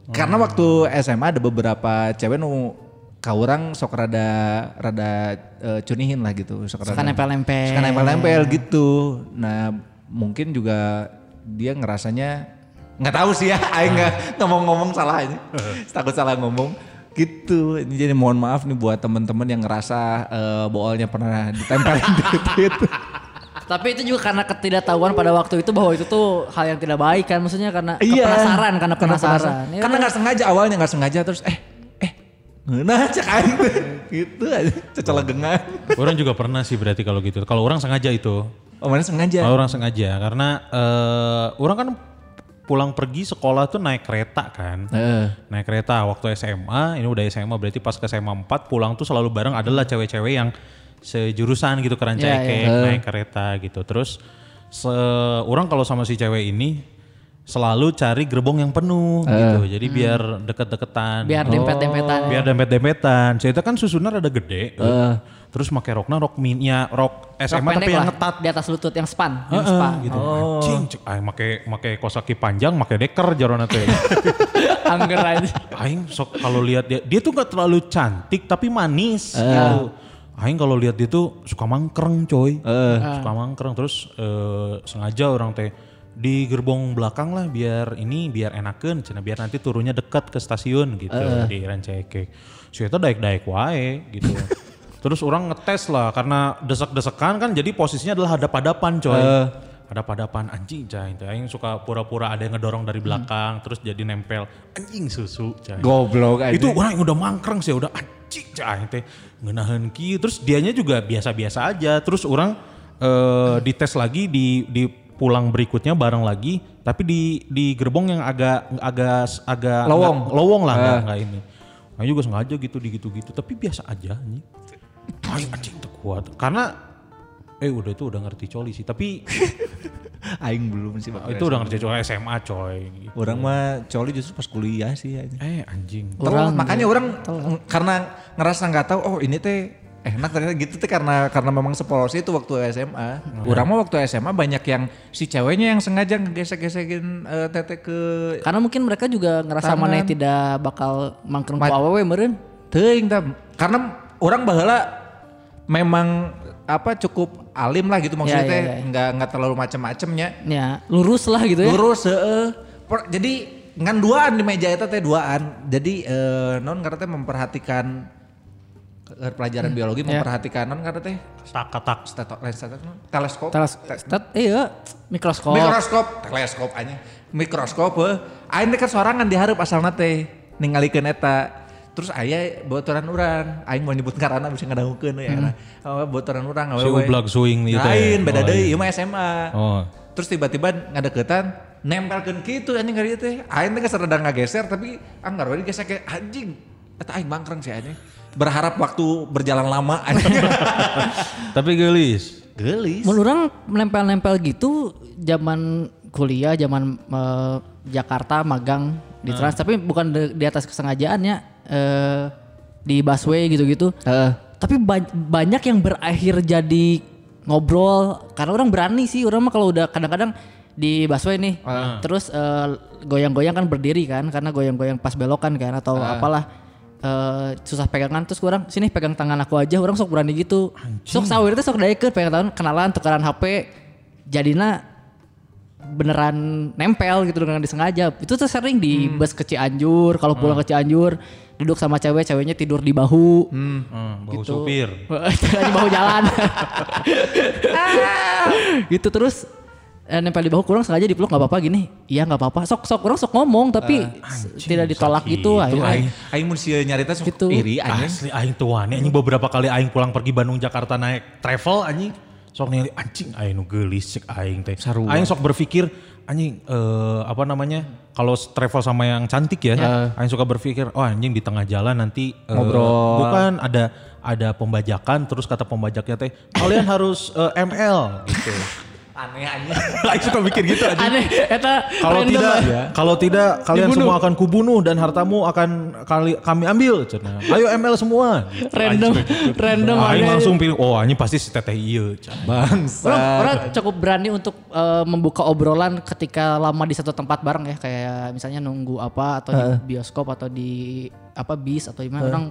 Karena waktu SMA ada beberapa cewek nu ka urang sok rada rada eh, cunihin lah gitu. Sok Suka rada- nempel-nempel. Suka nempel-nempel gitu. Nah, mungkin juga dia ngerasanya nggak tahu sih ya, aing nggak ngomong-ngomong salah ini. Takut salah ngomong gitu. Ini Jadi mohon maaf nih buat teman-teman yang ngerasa eh, boolnya pernah ditempelin di itu. Tapi itu juga karena ketidaktahuan pada waktu itu bahwa itu tuh hal yang tidak baik kan. Maksudnya karena Iya. penasaran, karena penasaran. Ya Karena nggak sengaja awalnya nggak sengaja terus eh eh nah cek aing gitu aja cecelegengan. Orang juga pernah sih berarti kalau gitu. Kalau orang sengaja itu. Oh mana sengaja? Kalau orang sengaja karena eh, orang kan pulang pergi sekolah tuh naik kereta kan. Heeh. Naik kereta waktu SMA, ini udah SMA berarti pas ke SMA 4 pulang tuh selalu bareng adalah cewek-cewek yang sejurusan gitu keran Iya, cekek naik kereta gitu. Terus se orang kalau sama si cewek ini selalu cari gerbong yang penuh gitu. Jadi biar deket-deketan. biar dempet-dempetan. biar dempet-dempetan. Cerita kan susunan ada gede. Terus pakai rokna rok minnya rok Rok SMA tapi yang lah, ngetat. di atas lutut yang span, yang Heeh, spa. gitu. Anjing, cek aing make make kosaki panjang, make deker jarona teh. Angger aja. aing sok kalau lihat dia dia tuh gak terlalu cantik tapi manis gitu. Aing kalau lihat dia tuh suka mangkreng coy. Suka mangkreng terus eh, sengaja orang teh di gerbong belakang lah biar ini biar enakan cina biar nanti turunnya dekat ke stasiun gitu di Rancakek. Si eta daek-daek wae gitu. terus orang ngetes lah karena desek-desekan kan jadi posisinya adalah hadap-hadapan coy. Hadap-hadapan anjing teh aing suka pura-pura ada yang ngedorong dari belakang terus jadi nempel anjing susu cai. Goblok aja. Itu orang yang udah mangkreng sih udah anjing cai teh ngeunaheun kieu terus dianya juga biasa-biasa aja. Terus orang eh dites lagi di di pulang berikutnya bareng lagi tapi di di gerbong yang agak agak agak Lowong. nggak- lowong lah nggak nggak ini. Nah juga sengaja gitu di gitu-gitu tapi biasa aja anjing. Ay, anjing tuh kuat karena eh udah itu udah ngerti coli sih tapi aing belum sih waktu itu udah ngerti coli SMA coy. Gitu. Orang mah coli justru pas kuliah sih aja. Eh anjing. Telat, makanya orang ng- karena ngerasa nggak tahu oh ini teh enak ternyata gitu teh karena karena memang sepolos itu waktu SMA. Orang mah waktu SMA banyak yang si ceweknya yang sengaja ngegesek-gesekin eh, tete ke Karena mungkin mereka juga ngerasa mana tidak bakal mangkrung ku awewe meureun. teuing tah. Karena orang baheula memang apa cukup alim lah gitu maksudnya Ya, ya, teh ya. nggak nggak terlalu macem-macemnya. Ya, lurus lah gitu ya. Lurus heeh. Per- Jadi ngan duaan di meja itu teh duaan. Jadi eh, non karena teh memperhatikan eh, pelajaran biologi memperhatikan non karena teh steto, non? teleskop. Teles, iya, mikroskop. Mikroskop, teleskop aja. Mikroskop heuh. Aing kan sorangan dihareup asalna teh ningalikeun eta. Terus aya botoran urang, aing mau nyebut karana bisa ngadangukeun ya. Hmm. Oh, botoran urang Si ublag suing gitu ya? Lain, beda Oh, deui, iya. ieu mah SMA. Oh. Terus tiba-tiba ngadeketan nempelkeun kitu anjing kali teh. Aing teh geus rada ngageser tapi anggar we digesek kayak anjing. Eta aing mangkreng sih anjing. Berharap waktu berjalan lama anjing. Tapi gelis. Gelis. Mun orang nempel-nempel gitu zaman kuliah, zaman eh, Jakarta magang di Trans, tapi bukan di, di atas kesengajaannya eh di busway gitu-gitu. Heeh. Tapi ba- banyak yang berakhir jadi ngobrol karena orang berani sih, orang mah kalau udah kadang-kadang di busway nih. Terus eh, goyang-goyang kan berdiri kan karena goyang-goyang pas belokan kan atau apalah eh, susah pegangan terus kurang sini pegang tangan aku aja orang sok berani gitu. Sok sawir itu sok daekeun pegang tangan kenalan tukeran HP jadinya beneran nempel gitu dengan disengaja. Itu tuh sering di bus ke Cianjur, kalau pulang ke Cianjur duduk sama cewek, ceweknya tidur di bahu. Hmm, bau Gitu. supir. Bahu jalan. gitu terus eh, nempel di bahu kurang sengaja dipeluk nggak apa-apa gini. Iya nggak apa-apa. Sok sok kurang sok ngomong tapi s- tidak ditolak sakit. gitu. Itu akhirnya- aing aing mun sieun nyarita sok Gitu. iri anjing. Asli aing tuan anjing beberapa kali aing pulang pergi Bandung Jakarta naik travel anjing sok ningali anjing aing nu geulis cek aing teh. Aing sok berpikir anjing eh, apa namanya kalau travel sama yang cantik ya, aing suka berpikir oh anjing di tengah jalan nanti eh, Ngobrol. bukan ada ada pembajakan terus kata pembajaknya teh kalian harus eh, ML gitu. Aneh anjing. aing suka mikir gitu anjing. Aneh, eta Kalau random tidak, lah. kalau tidak kalian semua akan kubunuh dan hartamu akan kali kami ambil. Cenah. Ayo ML semua. Gitu. Random, random. Aing aneh. langsung pilih, oh ini pasti si teteh iya. Bangsa. Orang, orang cukup berani untuk eh, membuka obrolan ketika lama di satu tempat bareng ya kayak misalnya nunggu apa atau di bioskop atau di apa bis atau gimana orang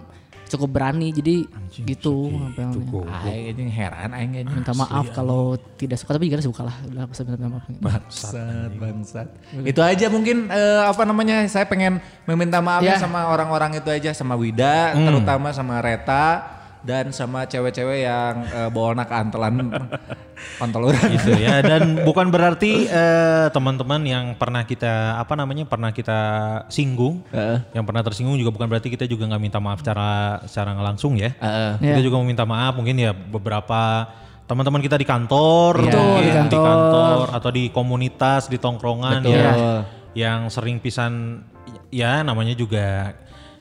cukup berani jadi gitu ngapelnya. Aing anjing heran aing anjing. minta maaf kalau tidak suka tapi gimana suka lah udah minta maaf Bangsat, bangsat. Itu aja mungkin eh, apa namanya saya pengen meminta maaf Ya. sama orang-orang itu aja sama Wida, terutama sama Reta dan sama cewek-cewek yang eh, bawa anak antelan kontol orang. gitu ya dan bukan berarti eh, teman-teman yang pernah kita apa namanya pernah kita singgung yang pernah tersinggung juga bukan berarti kita juga nggak minta maaf secara secara nggak langsung ya kita Ya. juga meminta maaf mungkin ya beberapa teman-teman kita di kantor Betul, mungkin di kantor. atau di komunitas di tongkrongan Betul. ya yang sering pisan ya namanya juga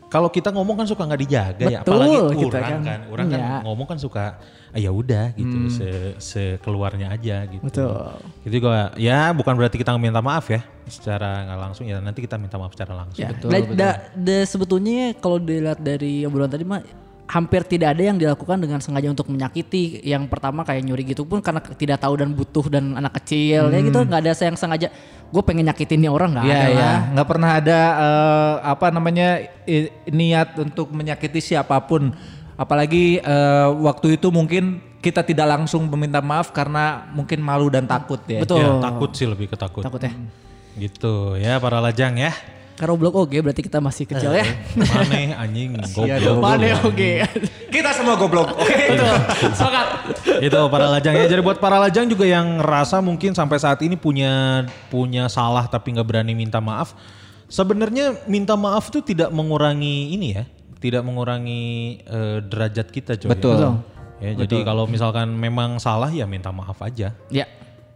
kalau kita ngomong kan suka nggak dijaga ya Betul, apalagi kita orang kan. kan orang kan Iya. ngomong kan suka ah, ya udah gitu se sekeluarnya aja gitu Betul. itu juga ya bukan berarti kita minta maaf ya secara nggak langsung ya nanti kita minta maaf secara langsung Ya, da- da- da- sebetulnya kalau dilihat dari obrolan tadi mah hampir tidak ada yang dilakukan dengan sengaja untuk menyakiti. Yang pertama kayak nyuri gitu pun karena tidak tahu dan butuh dan anak kecil ya gitu nggak ada yang sengaja gue pengen nyakitin nih orang nggak Iya ada ya, lah. nggak pernah ada eh, apa namanya i- niat untuk menyakiti siapa pun. Apalagi eh, waktu itu mungkin kita tidak langsung meminta maaf karena mungkin malu dan takut ya. Betul. Ya, takut sih lebih ke takut Takut ya. gitu ya para lajang ya Karo blok oke berarti kita masih kecil ya. Maneh anjing Iya goblok Mana oke. Kita semua goblok. Oke. Sepakat. itu para lajang ya jadi buat para lajang juga yang ngerasa mungkin sampai saat ini punya punya salah tapi nggak berani minta maaf sebenarnya minta maaf itu tidak mengurangi ini ya tidak mengurangi eh, derajat kita coy Betul. Betul. ya jadi kalau misalkan memang salah ya minta maaf aja Ya.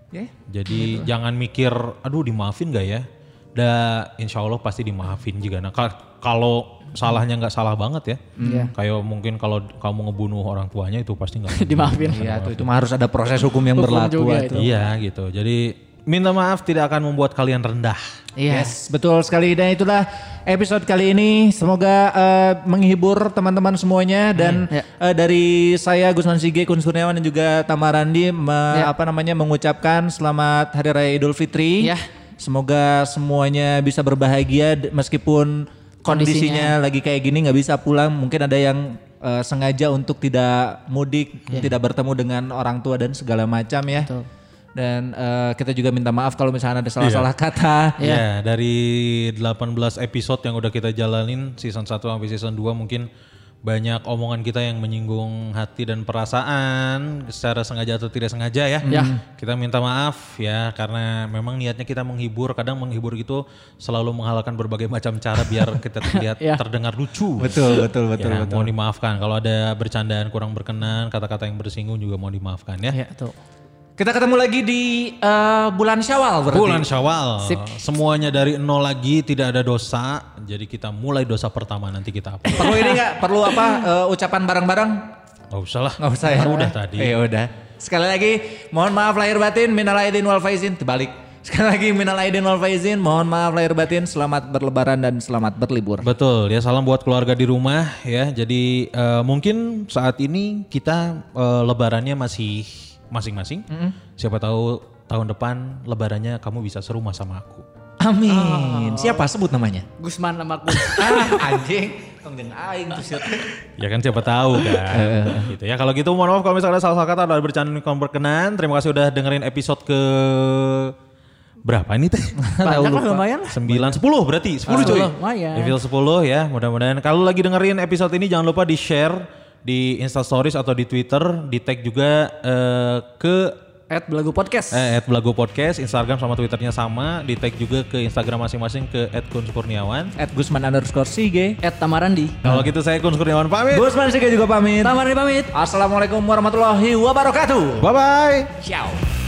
Ya. jadi jangan mikir aduh dimaafin gak ya da insya Allah pasti dimaafin juga nah kal- kalau salahnya nggak salah banget ya Iya. kayak mungkin kalau kamu ngebunuh orang tuanya itu pasti nggak Dimaafin. Iya, itu, itu harus ada proses hukum yang Hukum berlaku. juga itu. Iya gitu. Jadi minta maaf tidak akan membuat kalian rendah. Iya. Yes, betul sekali dan itulah episode kali ini. Semoga eh, menghibur teman-teman semuanya dan Ya. eh, dari saya Gusman Sige, Kun Kurniawan dan juga Tamarandi me- Ya. apa namanya mengucapkan selamat Hari Raya Idul Fitri. Ya. Semoga semuanya bisa berbahagia meskipun kondisinya, lagi kayak gini nggak bisa pulang. Mungkin ada yang eh, sengaja untuk tidak mudik, tidak bertemu dengan orang tua dan segala macam ya. Betul. Dan eh, kita juga minta maaf kalau misalnya ada salah-salah kata. Ya, dari 18 episode yang udah kita jalanin season 1 sampai season 2 mungkin banyak omongan kita yang menyinggung hati dan perasaan secara sengaja atau tidak sengaja ya. Ya. Kita minta maaf ya karena memang niatnya kita menghibur, kadang menghibur gitu selalu menghalalkan berbagai macam cara biar kita terlihat Ya. terdengar lucu. Betul, betul, betul, ya, betul. Mohon dimaafkan kalau ada bercandaan kurang berkenan, kata-kata yang bersinggung juga mohon dimaafkan ya. Ya, tuh. Kita ketemu lagi di eh, bulan Syawal berarti. Bulan Syawal. Sip. Semuanya dari nol lagi, tidak ada dosa. Jadi kita mulai dosa pertama nanti kita apa? Perlu ini nggak? Perlu apa? eh, ucapan bareng-bareng? Gak usah lah. Nggak usah ya? Udah tadi. Ya udah. Sekali lagi, mohon maaf lahir batin, minal aidin wal faizin. Terbalik. Sekali lagi, minal aidin wal faizin. Mohon maaf lahir batin, selamat berlebaran dan selamat berlibur. Betul, ya salam buat keluarga di rumah ya. Jadi eh, mungkin saat ini kita eh, lebarannya masih masing-masing. Siapa tahu tahun depan lebarannya kamu bisa serumah sama aku. Amin. Siapa sebut namanya? Gusman nama aku. ah, anjing. Jeung aing tuh. Ya kan siapa tahu kan. gitu ya. Kalau gitu mohon maaf kalau misalnya ada salah-salah kata ada bercanda yang kurang berkenan. Terima kasih udah dengerin episode ke berapa ini teh? Banyak lah lumayan lah. 9 10 berarti 10 cuy. 10, lumayan. Episode 10 ya. Mudah-mudahan kalau lagi dengerin episode ini jangan lupa di-share di Insta Stories atau di Twitter, di tag juga eh, ke At Belagu Podcast. eh, at Belago Podcast, Instagram sama Twitternya sama, di tag juga ke Instagram masing-masing ke @kunsukurniawan. At Gusman underscore Sige. At Tamarandi. Kalau gitu saya Kun Kurniawan pamit. Gusman Sige juga pamit. Tamarandi pamit. Assalamualaikum warahmatullahi wabarakatuh. Bye bye. Ciao.